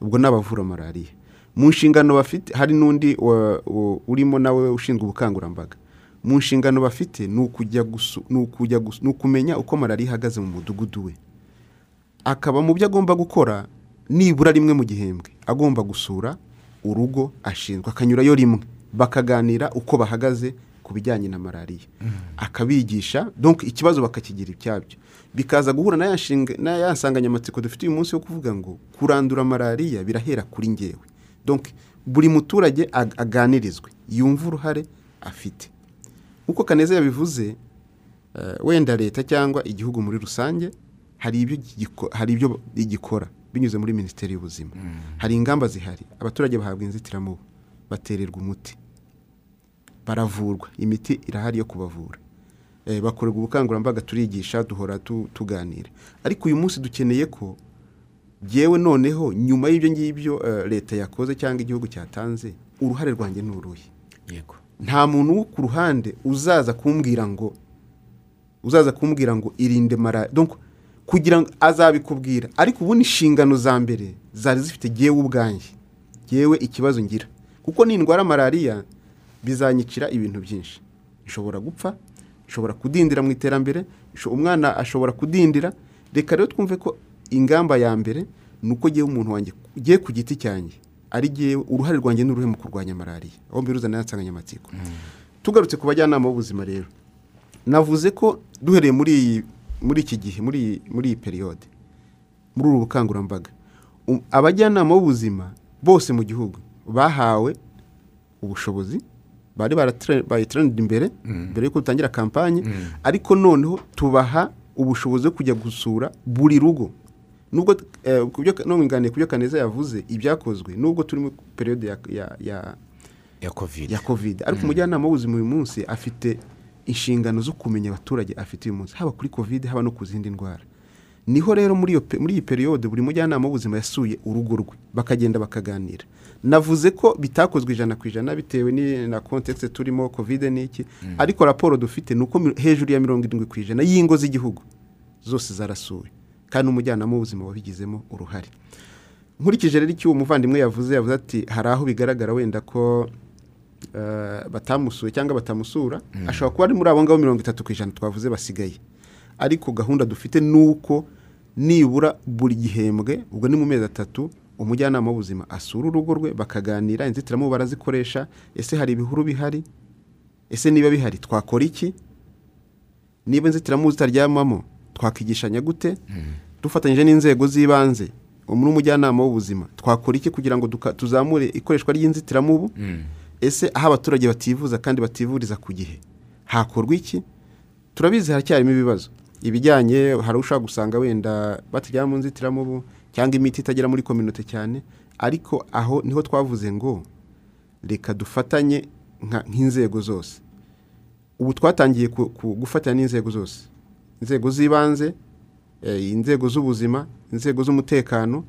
ubwo ni abavura malariya. Mu nshingano bafite hari n'undi wa- urimo nawe ushinzwe ubukangurambaga. Mu nshingano bafite ni ukumenya uko malariya ihagaze mu mudugudu we. Akaba mu byo agomba gukora nibura rimwe mu gihembwe. Agomba gusura urugo ashinzwe akanyurayo rimwe. Bakaganira uko bahagaze ku bijyanye na malariya. Akabigisha donc ikibazo bakakigira icyabyo. Bikaza guhura na ya nshinga- na ya nsanganyamatsiko dufite uyu munsi wo kuvuga ngo kurandura malariya birahera kuri ngewe. Donc buri muturage ag- aganirizwe yumve uruhare afite. Nk'uko kaneza yabivuze eh, wenda leta cyangwa igihugu muri rusange hari ibyo igikora. Binyuze muri minisiteri y'ubuzima. Hari ingamba zihari. Abaturage bahabwa inzitiramubu. Batererwa umuti. Baravurwa. Imiti irahari yo kubavura. Eh, bakorerwa ubukangurambaga turigisha duhora tu- tuganira. Ariko uyu munsi dukeneye ko yewe noneho nyuma y'ibyo ngibyo eh, leta yakoze cyangwa igihugu cyatanze uruhare rwanjye ni uruhe? Yego. Nta muntu wo ku ruhande uzaza kumbwira ngo uzaza kumbwira ngo irinde malariya kugira ngo azabikubwira. Ariko ubundi inshingano za mbere zari zifite jyewe ubwanjye. Jyewe ikibazo ngira. Kuko nindwara malariya bizanyicira ibintu byinshi. Nshobora gupfa nshobora kudindira mu iterambere umwana ashobora kudindira. Reka rero twumve ko ingamba ya mbere ni uko jyewe umuntu wanjye ugiye ku giti cyanjye ari jyewe uruhare rwanjye ni uruhe mu kurwanya malariya? Aho mbiruzana ya nsanganyamatsiko. Tugarutse ku bajyanama b'ubuzima rero. Navuze ko duhereye muri iyi muri iki gihe muri iyi periyode muri ubu bukangurambaga. Um- abajyanama b'ubuzima bose mu gihugu bahawe ubushobozi bari bayiteranira imbere mbere y'uko dutangira kampanye ariko noneho tubaha ubushobozi bwo kujya gusura buri rugo. Nubwo eh, ku byo- nunganiye ku byo kaneza yavuze ibyakozwe nubwo turi muri periyode ya, ya, ya, kovide ya covid. Ariko umujyanama w'ubuzima uyu munsi afite inshingano zo kumenya abaturage afite uyu munsi haba kuri covid haba no ku zindi ndwara. Niho rero muri iyi periyode buri mujyanama w'ubuzima yasuye urugo rwe bakagenda bakaganira. Navuze ko bitakozwe ijana ku ijana bitewe na kontekste turimo covid n'iki ariko raporo dufite ni uko hejuru ya mirongo irindwi ku ijana y'ingo z'igihugu zose zarasuwe. Kandi umujyanama w'ubuzima wabigizemo uruhare. Nkurikije rero icyo uwo muvandimwe yavuze yavuze ati hari aho bigaragara wenda ko batamusuye cyangwa batamusura ashobora kuba ari muri abo ngabo mirongo itatu ku ijana twavuze basigaye. Ariko gahunda dufite ni uko nibura buri gihembwe ubwo ni mu mezi atatu umujyanama w'ubuzima asura urugo rwe bakaganira inzitiramubu barazikoresha ese hari ibihuru bihari? Ese niba bihari twakora iki? Niba inzitiramubu zitaryamamo twakigishanya gute? Dufatanyije n'inzego z'ibanze umujyanama w'ubuzima twakora iki kugira ngo tuzamure ikoreshwa ry'inzitiramubu? Ese aho abaturage bativuza kandi bativuriza ku gihe? Hakorwa iki? Turabizi haracyarimo ibibazo. Ibijyanye hari ushobora gusanga wenda batajyana mu nzitiramubu cyangwa imiti itagera muri kominote cyane ariko aho ni ho twavuze ngo reka dufatanye nk'inzego zose. Ubu twatangiye gufatanya n'inzego zose. Inzego z'ibanze eh, inzego z'ubuzima inzego z'umutekano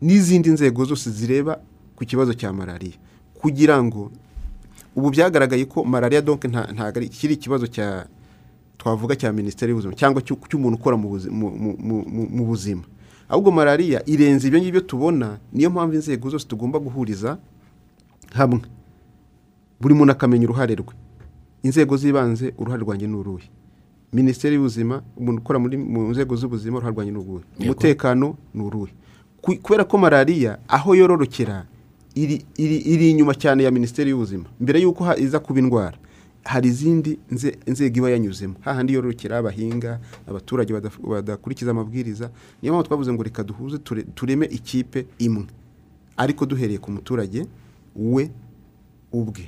n'izindi nzego zose zireba ku kibazo cya malariya. Kugira ngo ubu byagaragaye ko malariya nta- ntabwo ari kiri ikibazo cya twavuga cya minisiteri y'ubuzima cyangwa cy'u- cy'umuntu ukora mu buzi- mu- mu- mu- mu- mu buzima. Ahubwo malariya irenze ibyo ngibyo tubona niyo mpamvu inzego zose tugomba guhuriza hamwe. Buri muntu akamenya uruhare rwe. Inzego z'ibanze uruhare rwanjye ni uruhe? Minisiteri y'ubuzima umuntu ukora muri mu nzego z'ubuzima uruhare rwanjye ni uruhe? Umutekano ni uruhe? Ku- kubera ko malariya aho yororokera iri, inyuma cyane ya minisiteri y'ubuzima. Mbere y'uko iza kuba indwara hari izindi nze- nzego iba yanyuzemo. Hahandi yororokera abahinga abaturage badakurikiza amabwiriza niyo mpamvu twavuze ngo reka duhuze ture- tureme ikipe imwe. Ariko duhereye ku muturage we ubwe.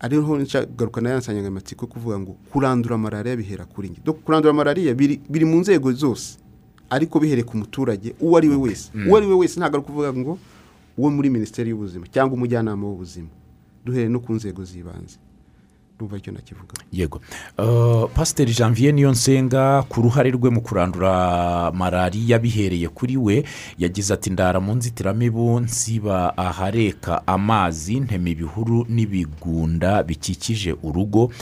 Ariho nshagaruka na ya nsanganyamatsiko kuvuga ngo kurandura malariya bihera kuri njye. Kurandura malariya biri, mu nzego zose. Ariko bihereye ku muturage uwo ari we wese. Uwo ari we wese ntabwo ari ukuvuga ngo uwo muri minisiteri y'ubuzima cyangwa umujyanama w'ubuzima. Duhereye no ku nzego z'ibanze. Ndumva icyo nakivuga. Yego. Uh, pasiteri janvier niyo nsenga ku ruhare rwe mu kurandura malariya bihereye kuri we yagize ati ndara mu nzitiramibu nsiba ahareka amazi ntema ibihuru n'ibigunda bikikije urugo.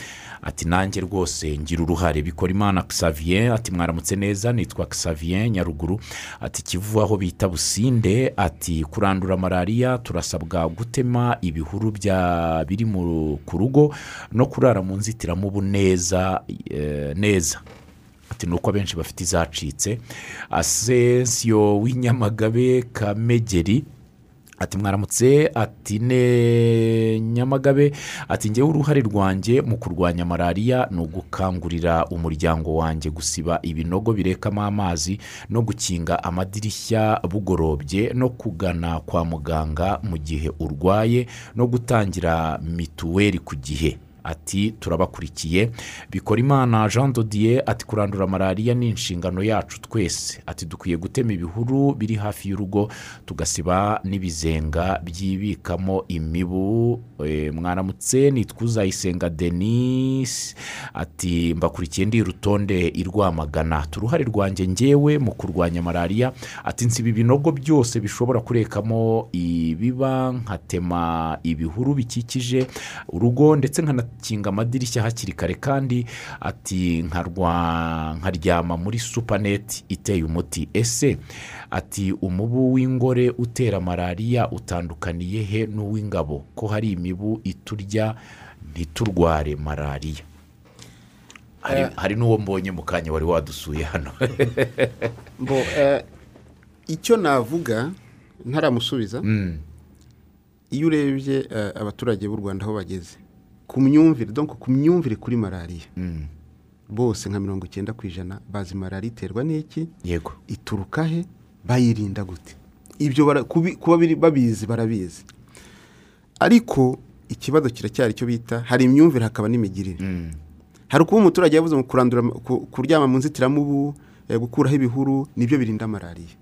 Ati nanjye rwose ngira uruhare. Bikora imana xavier ati mwaramutse neza nitwa xavier nyaruguru. Ati kivu aho bita businde. Ati kurandura malariya turasabwa gutema ibihuru bya biri ku rugo no kurara mu nzitiramubu neza eh, neza. Ni uko abenshi bafite izacitse. Asensiyo w'inyamagabe kamegeri ati mwaramutse? Ati ne nyamagabe. Ati ngewe uruhare rwanjye mu kurwanya malariya ni ugukangurira umuryango wanjye gusiba ibinogo birekamo amazi no gukinga amadirishya bugorobye no kugana kwa muganga mu gihe urwaye no gutangira mituweli ku gihe. Ati turabakurikiye. Bikora imana jean dodier ati kurandura malariya ni inshingano yacu twese. Ati dukwiye gutema ibihuru biri hafi y'urugo tugasiba n'ibizenga byibikamo imibu. Eh, mwaramutse nitwa uzayisenga denis ati mbakurikiye ndi rutonde i rwamagana. Uruhare rwanjye ngewe mu kurwanya malariya. Ati nsiba ibinogo byose bishobora kurekamo ibiba nkatema ibihuru bikikije urugo ndetse nkanakinga amadirishya hakiri kare kandi ati nkaryama muri supaneti iteye umuti. Ese ati umubu w'ingore utera malariya utandukaniye he n'uw'ingabo? Ko hari imibu iturya ntiturware malariya? Hari, hari n'uwo mbonye mu kanya wari wadusuye hano. Eh, icyo navuga ntaramusubiza. Iyo urebye eh, abaturage b'u rwanda aho bageze ku myumvire donc ku myumvire kuri malariya bose nka mirongo icyenda ku ijana bazi malariya iterwa n'iki? Yego. Ituruka he? Bayirinda gute? Ibyo kuba babizi barabizi. Ariko ikibazo kiracyari icyo bita hari imyumvire hakaba n'imigirire. Hari ukuba umuturage yavuze kurandura ku- kuryama mu nzitiramubu eh, gukuraho ibihuru ni byo birinda malariya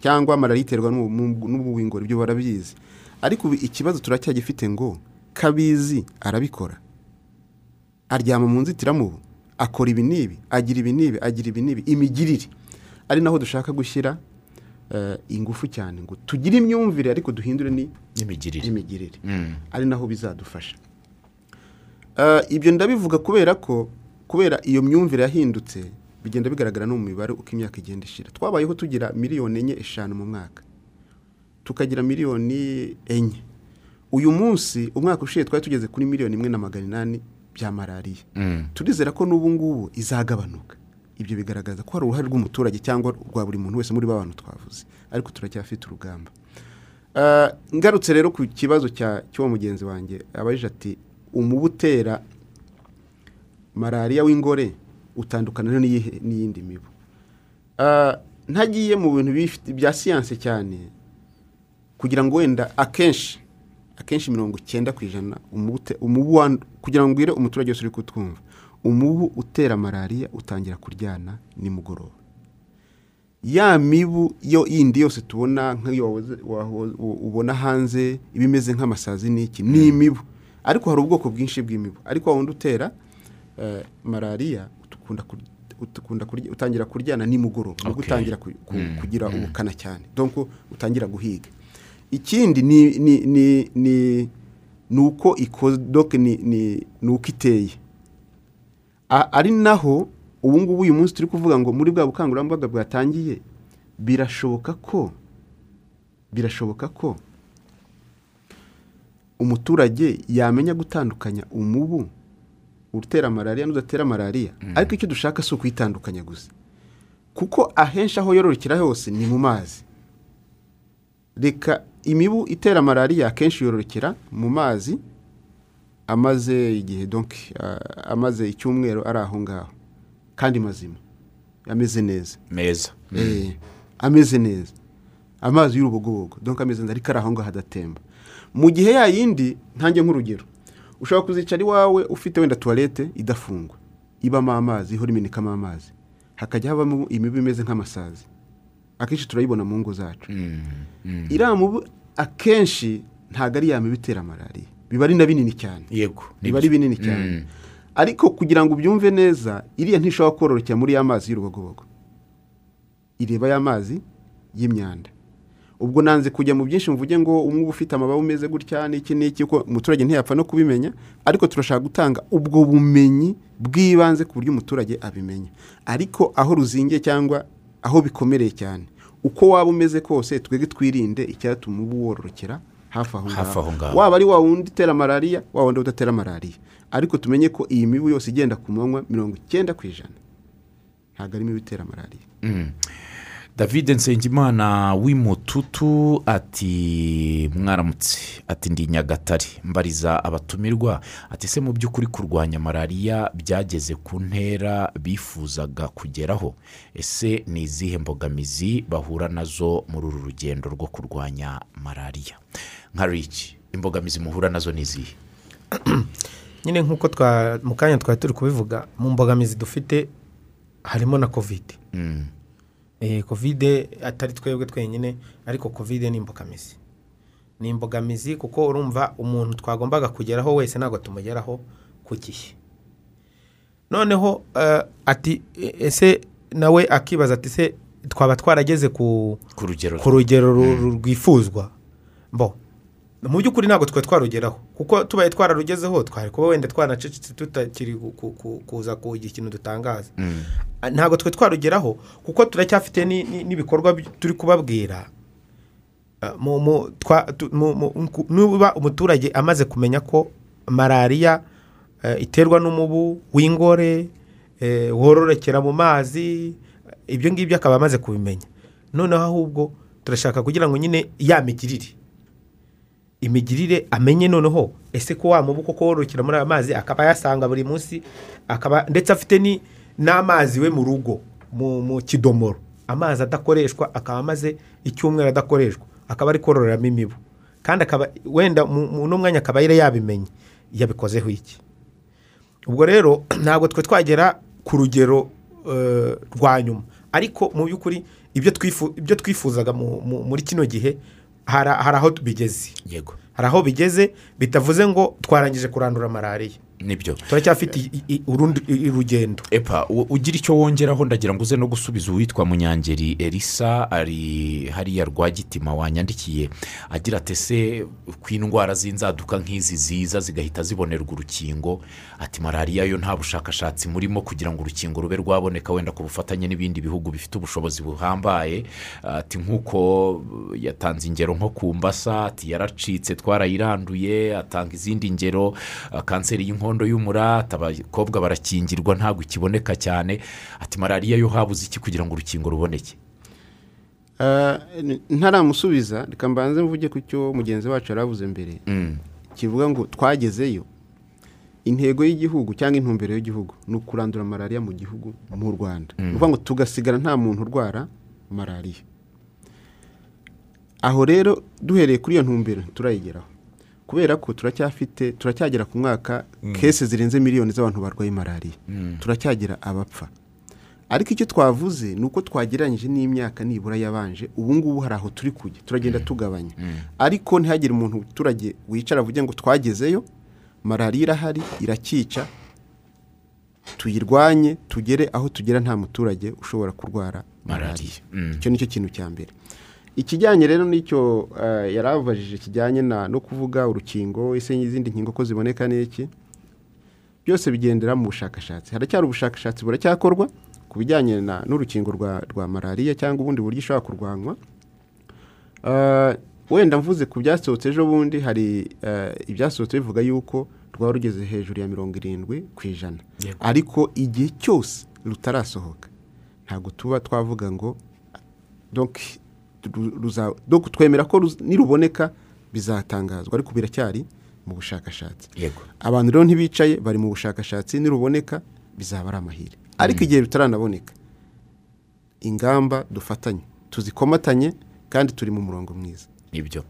cyangwa malariya iterwa n'ubu- n'ubuwingoro ibyo barabizi. Ariko ikibazo turacyagifite ngo kabizi arabikora. Aryama mu nzitiramubu akora ibi n'ibi agira ibi n'ibi agira ibi n'ibi imigirire. Ari naho dushaka gushyira eh, ingufu cyane ngo tugire imyumvire ariko duhindure ni n'imigirire imigirire. Mm. ari naho bizadufasha. Eh, ibyo ndabivuga kubera ko kubera iyo myumvire yahindutse bigenda bigaragara no mu mibare uko imyaka igenda ishira. Twabayeho tugira miliyoni enye eshanu mu mwaka. Tukagira miliyoni enye. Uyu munsi umwaka ushize twari tugeze kuri miliyoni imwe na magana inani bya malariya. Mm. turizera ko n'ubu ngubu izagabanuka. Ibyo bigaragaza ko hari uruhare rw'umuturage cyangwa rwa buri muntu wese muri ba bantu twavuze. Ariko turacyafite urugamba. Eh, ngarutse rero ku kibazo cy'uwo mugenzi wanjye abajije ati umubu utera malariya w'ingore utandukana n'iyindi mibu? Eh, ntagiye mu bintu bya siyanse cyane kugira ngo wenda akenshi akenshi mirongo icyenda ku ijana umubu kugira ngo mbwire umuturage wese uri kutwumva. Umubu utera malariya utangira kuryana nimugoroba. Ya mibu yo yindi yose tubona nk'iyo ubona hanze iba imeze nk'amasazi n'iki ni imibu ariko hari ubwoko bwinshi bw'imibu. Ariko wundi utera eh, malariya utangira kuryana nimugoroba. Nibwo Okay. utangira ku- ku- kugira ubukana cyane. Donc utangira guhiga. Ikindi ni ni ni ni ni uko ikoze donc ni ni ni uko iteye ari naho ubu ngubu uyu munsi turi kuvuga ngo muri bwa bukangurambaga bwatangiye birashoboka ko birashoboka ko umuturage yamenya gutandukanya umubu utera malariya n'udatera malariya ariko icyo dushaka si ukuyitandukanya gusa. Kuko ahenshi aho yororokera hose ni mu mazi. Reka imibu itera malariya akenshi yororokera mu mazi amaze igihe donc ah, amaze icyumweru ari aho ngaho. Kandi mazima. Ameze neza. Meza. Eh, ameze neza. Amazi y'urubogobogo. Donc ameze neza. Ariko ari aho ngaho adatemba. Mu gihe ya yindi ntange nk'urugero. Ushobora kuzicara iwawe ufite wenda tuwarete idafungwa. Ibamo amazi ihora imenekamo amazi. Hakajya habamo imibu imeze nk'amasazi. Akenshi turayibona mu ngo zacu. Iriya mubu akenshi ntabwo ari ya mibu itera malariya. Biba ari na binini cyane. Yego biba ari binini cyane. Ariko kugira ngo ubyumve neza iriya ntishobora kororokera muri ya mazi y'urubogobogo. Ireba ya mazi y'imyanda. Ubwo nanze kujya mu byinshi mvuge ngo umwe uba ufite amababa umeze gutya n'iki n'iki kuko umuturage ntiyapfa no kubimenya ariko turashaka gutanga ubwo bumenyi bw'ibanze ku buryo umuturage abimenya. Ariko aho ruzingiye cyangwa aho bikomereye cyane. Uko waba umeze kose twebwe twirinde icyatuma uba wororokera hafi aho ngaho. waba ari wa wundi utera malariya wa wundi udatera malariya ariko tumenye ko iyi mibu yose igenda ku manywa mirongo icyenda ku ijana. Ntabwo ari imibu itera malariya david nsengimana w'imututu ati mwaramutse. Ati ndi nyagatare. Mbariza abatumirwa ati se mu by'ukuri kurwanya malariya byageze ku ntera bifuzaga kugeraho. Ese ni izihe mbogamizi bahura na zo muri uru rugendo rwo kurwanya malariya? Nka riki imbogamizi muhura na zo ni izihe? Nyine nk'uko twa mu kanya twari turi kubivuga mu mbogamizi dufite harimo na kovide Mm. Kovide atari twebwe twenyine ariko kovide ni imbogamizi. Ni imbogamizi kuko urumva umuntu twagombaga kugeraho wese ntabwo tumugeraho ku gihe. Noneho eh, ati ese nawe akibaza ati se twaba twarageze ku rugero ru- rwifuzwa mbo mu by'ukuri ntabwo twari twarugeraho. Kuko tubaye twararugezeho twari kuba wenda twanacecetse tutakiri ku- ku- ku- kuza kugira ikintu dutangaza. Mm. Ntabwo twe twarugeraho kuko turacyafite ni- ni- n'ibikorwa turi kubabwira. Ah, niba umuturage amaze kumenya ko malariya eh, iterwa n'umubu w'ingore eh, wororokera mu mazi ibyo ngibyo akaba amaze kubimenya. Noneho ahubwo turashaka kugira ngo nyine ya migirire. Imigirire amenye noneho ese ko wa mubu koko wororokera muri aya mazi? Akaba yasanga buri munsi akaba ndetse afite n'amazi we mu rugo mu kidomoro. Amazi adakoreshwa akaba amaze icyumweru adakoreshwa. Akaba ari kororeramo imibu. Kandi akaba wenda uno mwanya akaba yabimenye. Yabikozeho iki? Ubwo rero ntabwo twe twagera ku rugero eh, rwa nyuma. Ariko mu by'ukuri ibyo twifu- ibyo twifuzaga mu- mu- muri kino gihe hari aho bigeze yego. Hari aho bigeze bitavuze ngo twarangije kurandura malariya. Ni byo. Turacyafite urundi urugendo epa ugira icyo wongeraho ndagira ngo uze no gusubiza uwitwa munyangeri elisa ari hariya rwagitima wanyandikiye agira ati ese ko indwara z'inzaduka nk'izi ziza zigahita zibonerwa urukingo? Ati malariya yo nta bushakashatsi murimo kugira ngo urukingo rube rwaboneka wenda ku bufatanye n'ibindi bihugu bifite ubushobozi buhambaye. Ati nk'uko yatanze ingero nko ku mbasa ati yaracitse twarayiranduye atanga izindi ngero kanseri y'inkondo y'umura ati abakobwa barakingirwa ntabwo ikiboneka cyane. Ati malariya yo habuze iki kugira ngo urukingo ruboneke? N- ntaramusubiza. Reka mbanze mvuge ku cyo mugenzi wacu yaravuze mbere. Kivuga ngo twagezeyo. Intego y'igihugu cyangwa intumbero y'igihugu ni ukurandura malariya mu gihugu mu rwanda. Ni ukuvuga ngo tugasigara nta muntu urwara malariya. Aho rero duhereye kuri iyo ntumbero turayigeraho. Kubera ko turacyafite turacyagera ku mwaka kese zirenze miliyoni z'abantu barwaye malariya. Turacyagira abapfa. Ariko icyo twavuze ni uko twagereranyije n'imyaka nibura yabanje ubu ngubu hari aho turi kujya turagenda tugabanya. Ariko ntihagire umuntu umuturage wicara avuge ngo twagezeyo malariya irahari irakica tuyirwanye tugere aho tugera nta muturage ushobora kurwara malariya. Mm. icyo ni cyo kintu cya mbere. Ikijyanye rero n'icyo eh, yari abajije kijyanye na- no kuvuga urukingo ese n'izindi nkingo ko ziboneka n'iki byose bigendera mu bushakashatsi. Haracyari ubushakashatsi buracyakorwa ku bijyanye n'urukingo rwa, malariya cyangwa ubundi buryo ishobora kurwanywa. Eh, wenda mvuze ku byasohotse ejo bundi hari eh, ibyasohotse bivuga yuko rwaba rugeze hejuru ya mirongo irindwi ku ijana. Ariko igihe cyose rutarasohoka ntabwo tuba twavuga ngo donc twemera ko niruboneka bizatangazwa ariko biracyari mu bushakashatsi. Yego. Abantu rero ntibicaye bari mu bushakashatsi niruboneka bizaba ari amahire ariko igihe bitaranaboneka ingamba dufatanye tuzikomatanye kandi turi mu murongo mwiza. Nibyo.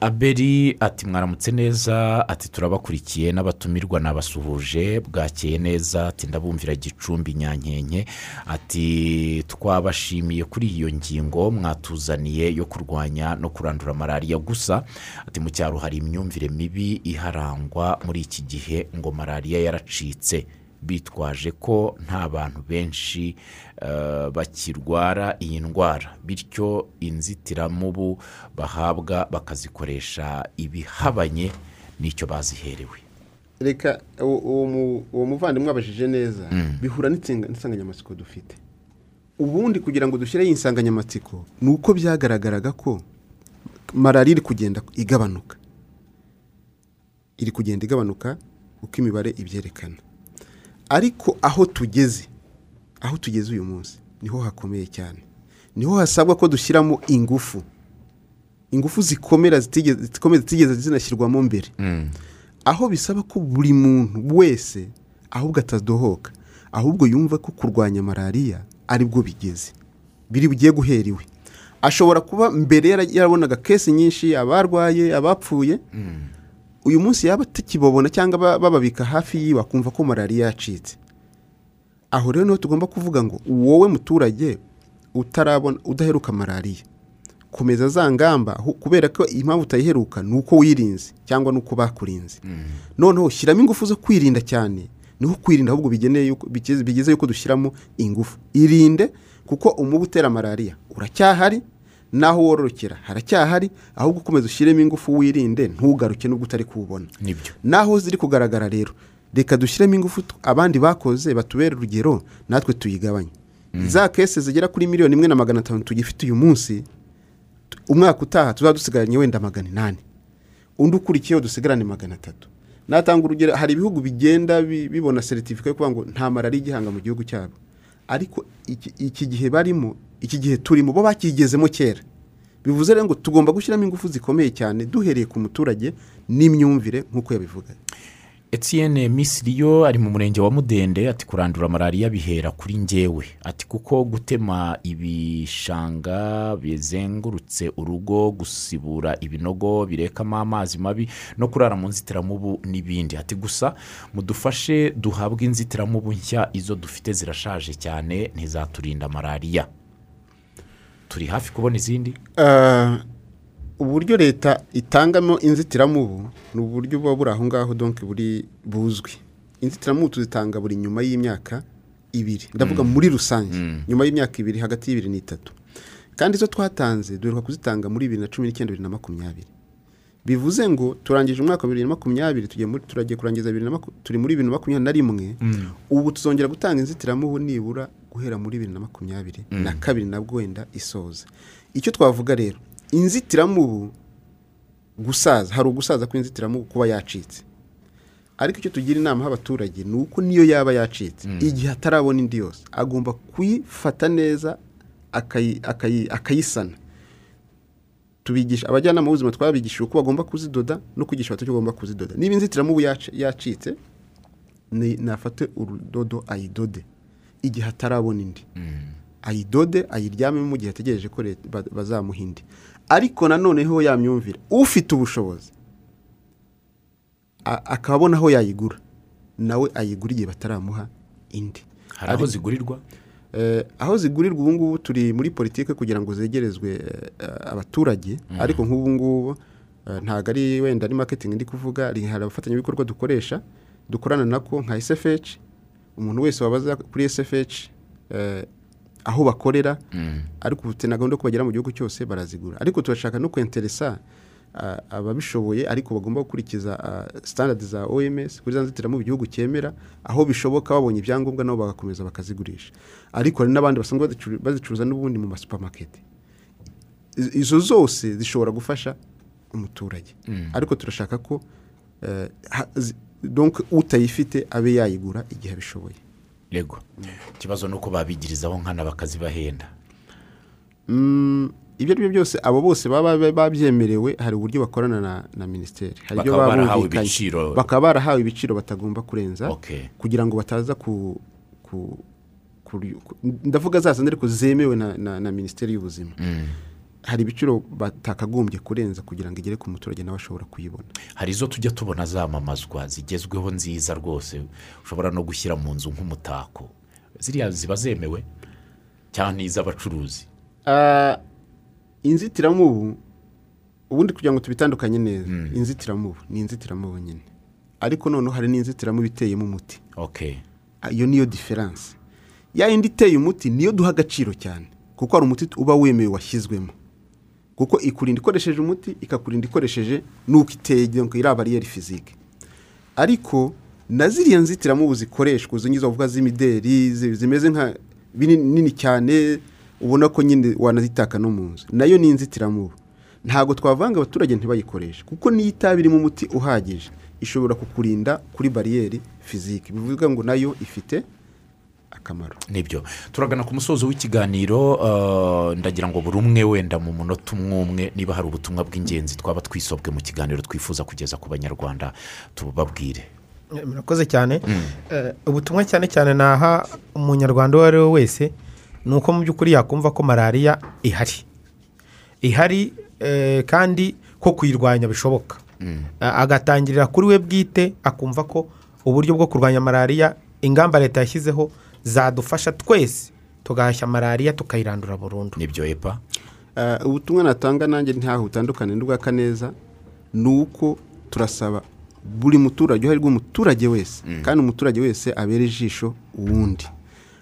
Aberi ati mwaramutse neza ati turabakurikiye n'abatumirwa nabasuhuje bwakeye neza ati ndabumvira gicumbi nyankenke. Ati twabashimiye kuri iyo ngingo mwatuzaniye yo kurwanya no kurandura malariya gusa. Ati mu cyaro hari imyumvire mibi iharangwa muri iki gihe ngo malariya yaracitse. Bitwaje ko nta bantu benshi eh, bakirwara iyi ndwara. Bityo inzitiramubu bahabwa bakazikoresha ibihabanye n'icyo baziherewe. Reka uwo- uwo mu- uwo muvandimwe abajije neza bihura n'insenga- n'insanganyamatsiko dufite. Ubundi kugira ngo dushyireho iyi nsanganyamatsiko ni uko byagaragaraga ko malariya iri kugenda igabanuka. Iri kugenda igabanuka uko imibare ibyerekana. Ariko aho tugeze aho tugeze uyu munsi ni ho hakomeye cyane. Niho hasabwa ko dushyiramo ingufu. Ingufu zikomera zitigeze zinashyirwamo mbere. Aho bisaba ko buri muntu wese ahubwo atadohoka ahubwo yumva ko kurwanya malariya ari bwo bigeze. Biri bugiye guhera iwe. Ashobora kuba mbere yara- yarabonaga kesi nyinshi abarwaye abapfuye. Uyu munsi yaba atakibabona cyangwa ba- bababika hafi yiwe akumva ko malariya yacitse. Aho rero ni ho tugomba kuvuga ngo wowe muturage utarabona udaheruka malariya komeza za ngamba kubera ko impamvu utayiheruka ni uko wirinze cyangwa ni uko bakurinze. Noneho shyiramo ingufu zo kwirinda cyane ni ho kwirinda ahubwo bigeneye yuko bigeze bigeze yuko dushyiramo ingufu. Irinde kuko umubu utera malariya uracyahari n'aho wororokera. Haracyahari ahubwo ukomeza ushyiremo ingufu wirinde ntugaruke n'ubwo utari kuwubona. Nibyo. Naho ziri kugaragara rero reka dushyiremo ingufu abandi bakoze batubere urugero natwe tuyigabanye. Za kese zigera kuri miliyoni imwe na magana atanu tugifite uyu munsi umwaka utaha tuzaba dusigaranye wenda magana inani. Undi ukurikiyeho dusigarane magana atatu. Natanga urugero hari ibihugu bigenda bi- bibona seritifika yo kuvuga ngo nta malariya igihanga mu gihugu cyabo. Ariko iki gihe barimo iki gihe turimo bo bakigezemo kera. Bivuze rero ngo tugomba gushyiramo ingufu zikomeye cyane duhereye ku muturage n'imyumvire nk'uko yabivuga etienne misiriyo ari mu murenge wa mudende ati kurandura malariya bihera kuri ngewe ati kuko gutema ibishanga bizengurutse urugo gusibura ibinogo birekamo amazi mabi no kurara mu nzitiramubu n'ibindi. Ati gusa mudufashe duhabwe inzitiramubu nshya izo dufite zirashaje cyane ntizaturinda malariya turi hafi kubona izindi? Ah, uburyo leta itangamo inzitiramubu ni uburyo buba buri aho ngaho donke buri buzwi. Inzitiramubu tuzitanga buri nyuma y'imyaka ibiri. Ndavuga muri rusange. Nyuma y'imyaka ibiri hagati y'ibiri n'itatu. Kandi izo twatanze duheruka kuzitanga muri bibiri na cumi n'icyenda bibiri na makumyabiri. Bivuze ngo turangije umwaka wa bibiri na makumyabiri turagiye kurangiza bibiri na maku- turi muri bibiri na makumyabiri na rimwe. Ubu tuzongera gutanga inzitiramubu nibura guhera muri bibiri na makumyabiri na kabiri nabwo wenda isoza. Icyo twavuga rero inzitiramubu gusaza hari ugusaza kw'inzitiramubu kuba yacitse. Ariko icyo tugira inama abaturage ni uko niyo yaba yacitse. Igihe atarabona indi yose agomba kuyifata neza akayi- akayi- akayisana. Tubigisha. Abajyanama b'ubuzima twabigishije uko bagomba kuzidoda no kwigisha abaturage bagomba kuzidoda. Niba inzitiramubu yac- yacitse nafate urudodo ayidode. Igihe atarabona indi. Ayidode ayiryamemo mu gihe ategereje ko bazamuha indi. Ariko nanoneho yamyumvira ufite ubushobozi a- akaba abona aho yayigura nawe ayigura igihe bataramuha indi. Hari aho zigurirwa? Aho zigurirwa ubu ngubu turi muri politiki kugira ngo zegerezwe eh, abaturage. Ariko nk'ubu ngubu eh, ntabwo ari wenda ari marketing ndi kuvuga hari abafatanyabikorwa dukoresha dukorana nako nka SFH umuntu wese wabaza kuri SFH eh, aho bakorera. Ariko ubu na gahunda yo kubagera mu gihugu cyose barazigura. Ariko turashaka no kwenteresa ababishoboye ariko bagomba gukurikiza standard za OMS kuri za nzitiramubu igihugu cyemera aho bishoboka babonye ibyangombwa nabo bagakomeza bakazigurisha. Ariko hari n'abandi basanzwe bazicu- bazicuruza n'ubundi mu masupamaketi Iz- izo zose zishobora gufasha umuturage. Ariko turashaka ko donc utayifite abe yayigura igihe abishoboye. Yego. Ikibazo ni uko babigirizaho nkana bakazibahenda Mm, ibyo ari byo byose abo bose baba ba- babyemerewe hari uburyo bakorana na, na minisiteri. Hari ibyo bumvikanye. bakaba barahawe ibiciro batagomba kurenza kugira ngo bataza ku, ku, ndavuga za ariko zemewe na, na, na minisiteri y'ubuzima. Hari ibiciro batakagombye kurenza kugira ngo igere ku muturage nawe ashobora kuyibona. Hari izo tujya tubona zamamazwa zigezweho nziza rwose ushobora no gushyira mu nzu nk'umutako. Ziriya ziba zemewe? Cyangwa n'iz'abacuruzi Ah, inzitiramubu ubundi kugira ngo tubitandukanye neza. Inzitiramubu ni inzitiramubu nyine. Ariko noneho hari n'inzitiramubu iteyemo umuti. Iyo niyo diferanse ya yindi iteye umuti niyo duha agaciro cyane. Kuko hari umuti uba wemewe washyizwemo. Kuko ikurinda ikoresheje umuti ikakurinda ikoresheje n'uko iteye iriya bariyeri fizike ariko na ziriya nzitiramubu zikoreshwa izo ngizo bavuga z'imideri zi- zimeze nka binini nini cyane ubona ko nyine wanazitaka no mu nzu. Nayo ni inzitiramubu. Ntabwo twavanga abaturage ntibayikoreshe kuko niyo itaba irimo umuti uhagije ishobora kukurinda kuri bariyeri fizike bivuga ngo na yo ifite akamaro. Nibyo. Turagana ku musozo w'ikiganiro eh, ndagira ngo buri umwe wenda mu munota umwe umwe niba hari ubutumwa bw'ingenzi twaba twisobwe mu kiganiro twifuza kugeza ku banyarwanda tubabwire murakoze cyane. Eh, ubutumwa cyane cyane naha umunyarwanda uwo ari we wese ni uko mu by'ukuri yakumva ko malariya ihari. Ihari eh, kandi ko kuyirwanya bishoboka. A- agatangirira kuri we bwite akumva ko uburyo bwo kurwanya malariya ingamba leta yashyizeho zadufasha twese tugahashya malariya tukayirandura burundu. Nibyo epa? Ubutumwa natanga nanjye ntaho butandukanye n'ubw'akaneza ni uko turasaba buri muturage uruhare rw'umuturage wese. Kandi umuturage wese abera ijisho uwundi.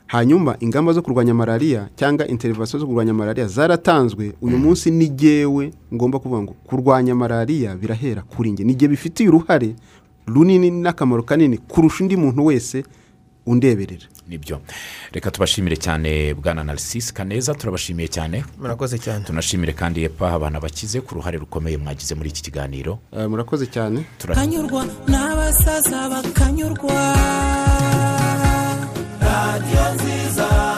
Hanyuma ingamba zo kurwanya malariya cyangwa interivasiyo zo kurwanya malariya zaratanzwe. Uyu munsi ni jyewe ngomba kuvuga ngo kurwanya malariya birahera kuri njye. Ni jye bifitiye uruhare runini n'akamaro kanini kurusha undi muntu wese undeberera ni byo. Reka tubashimire cyane bwana narisisi kaneza turabashimiye cyane. Murakoze cyane. Tunashimire kandi epa abana bakize ku ruhare rukomeye mwagize muri iki kiganiro. Eh, murakoze cyane. Tura- kanyurwa n'abasaza bakanyurwa. radiyo nziza.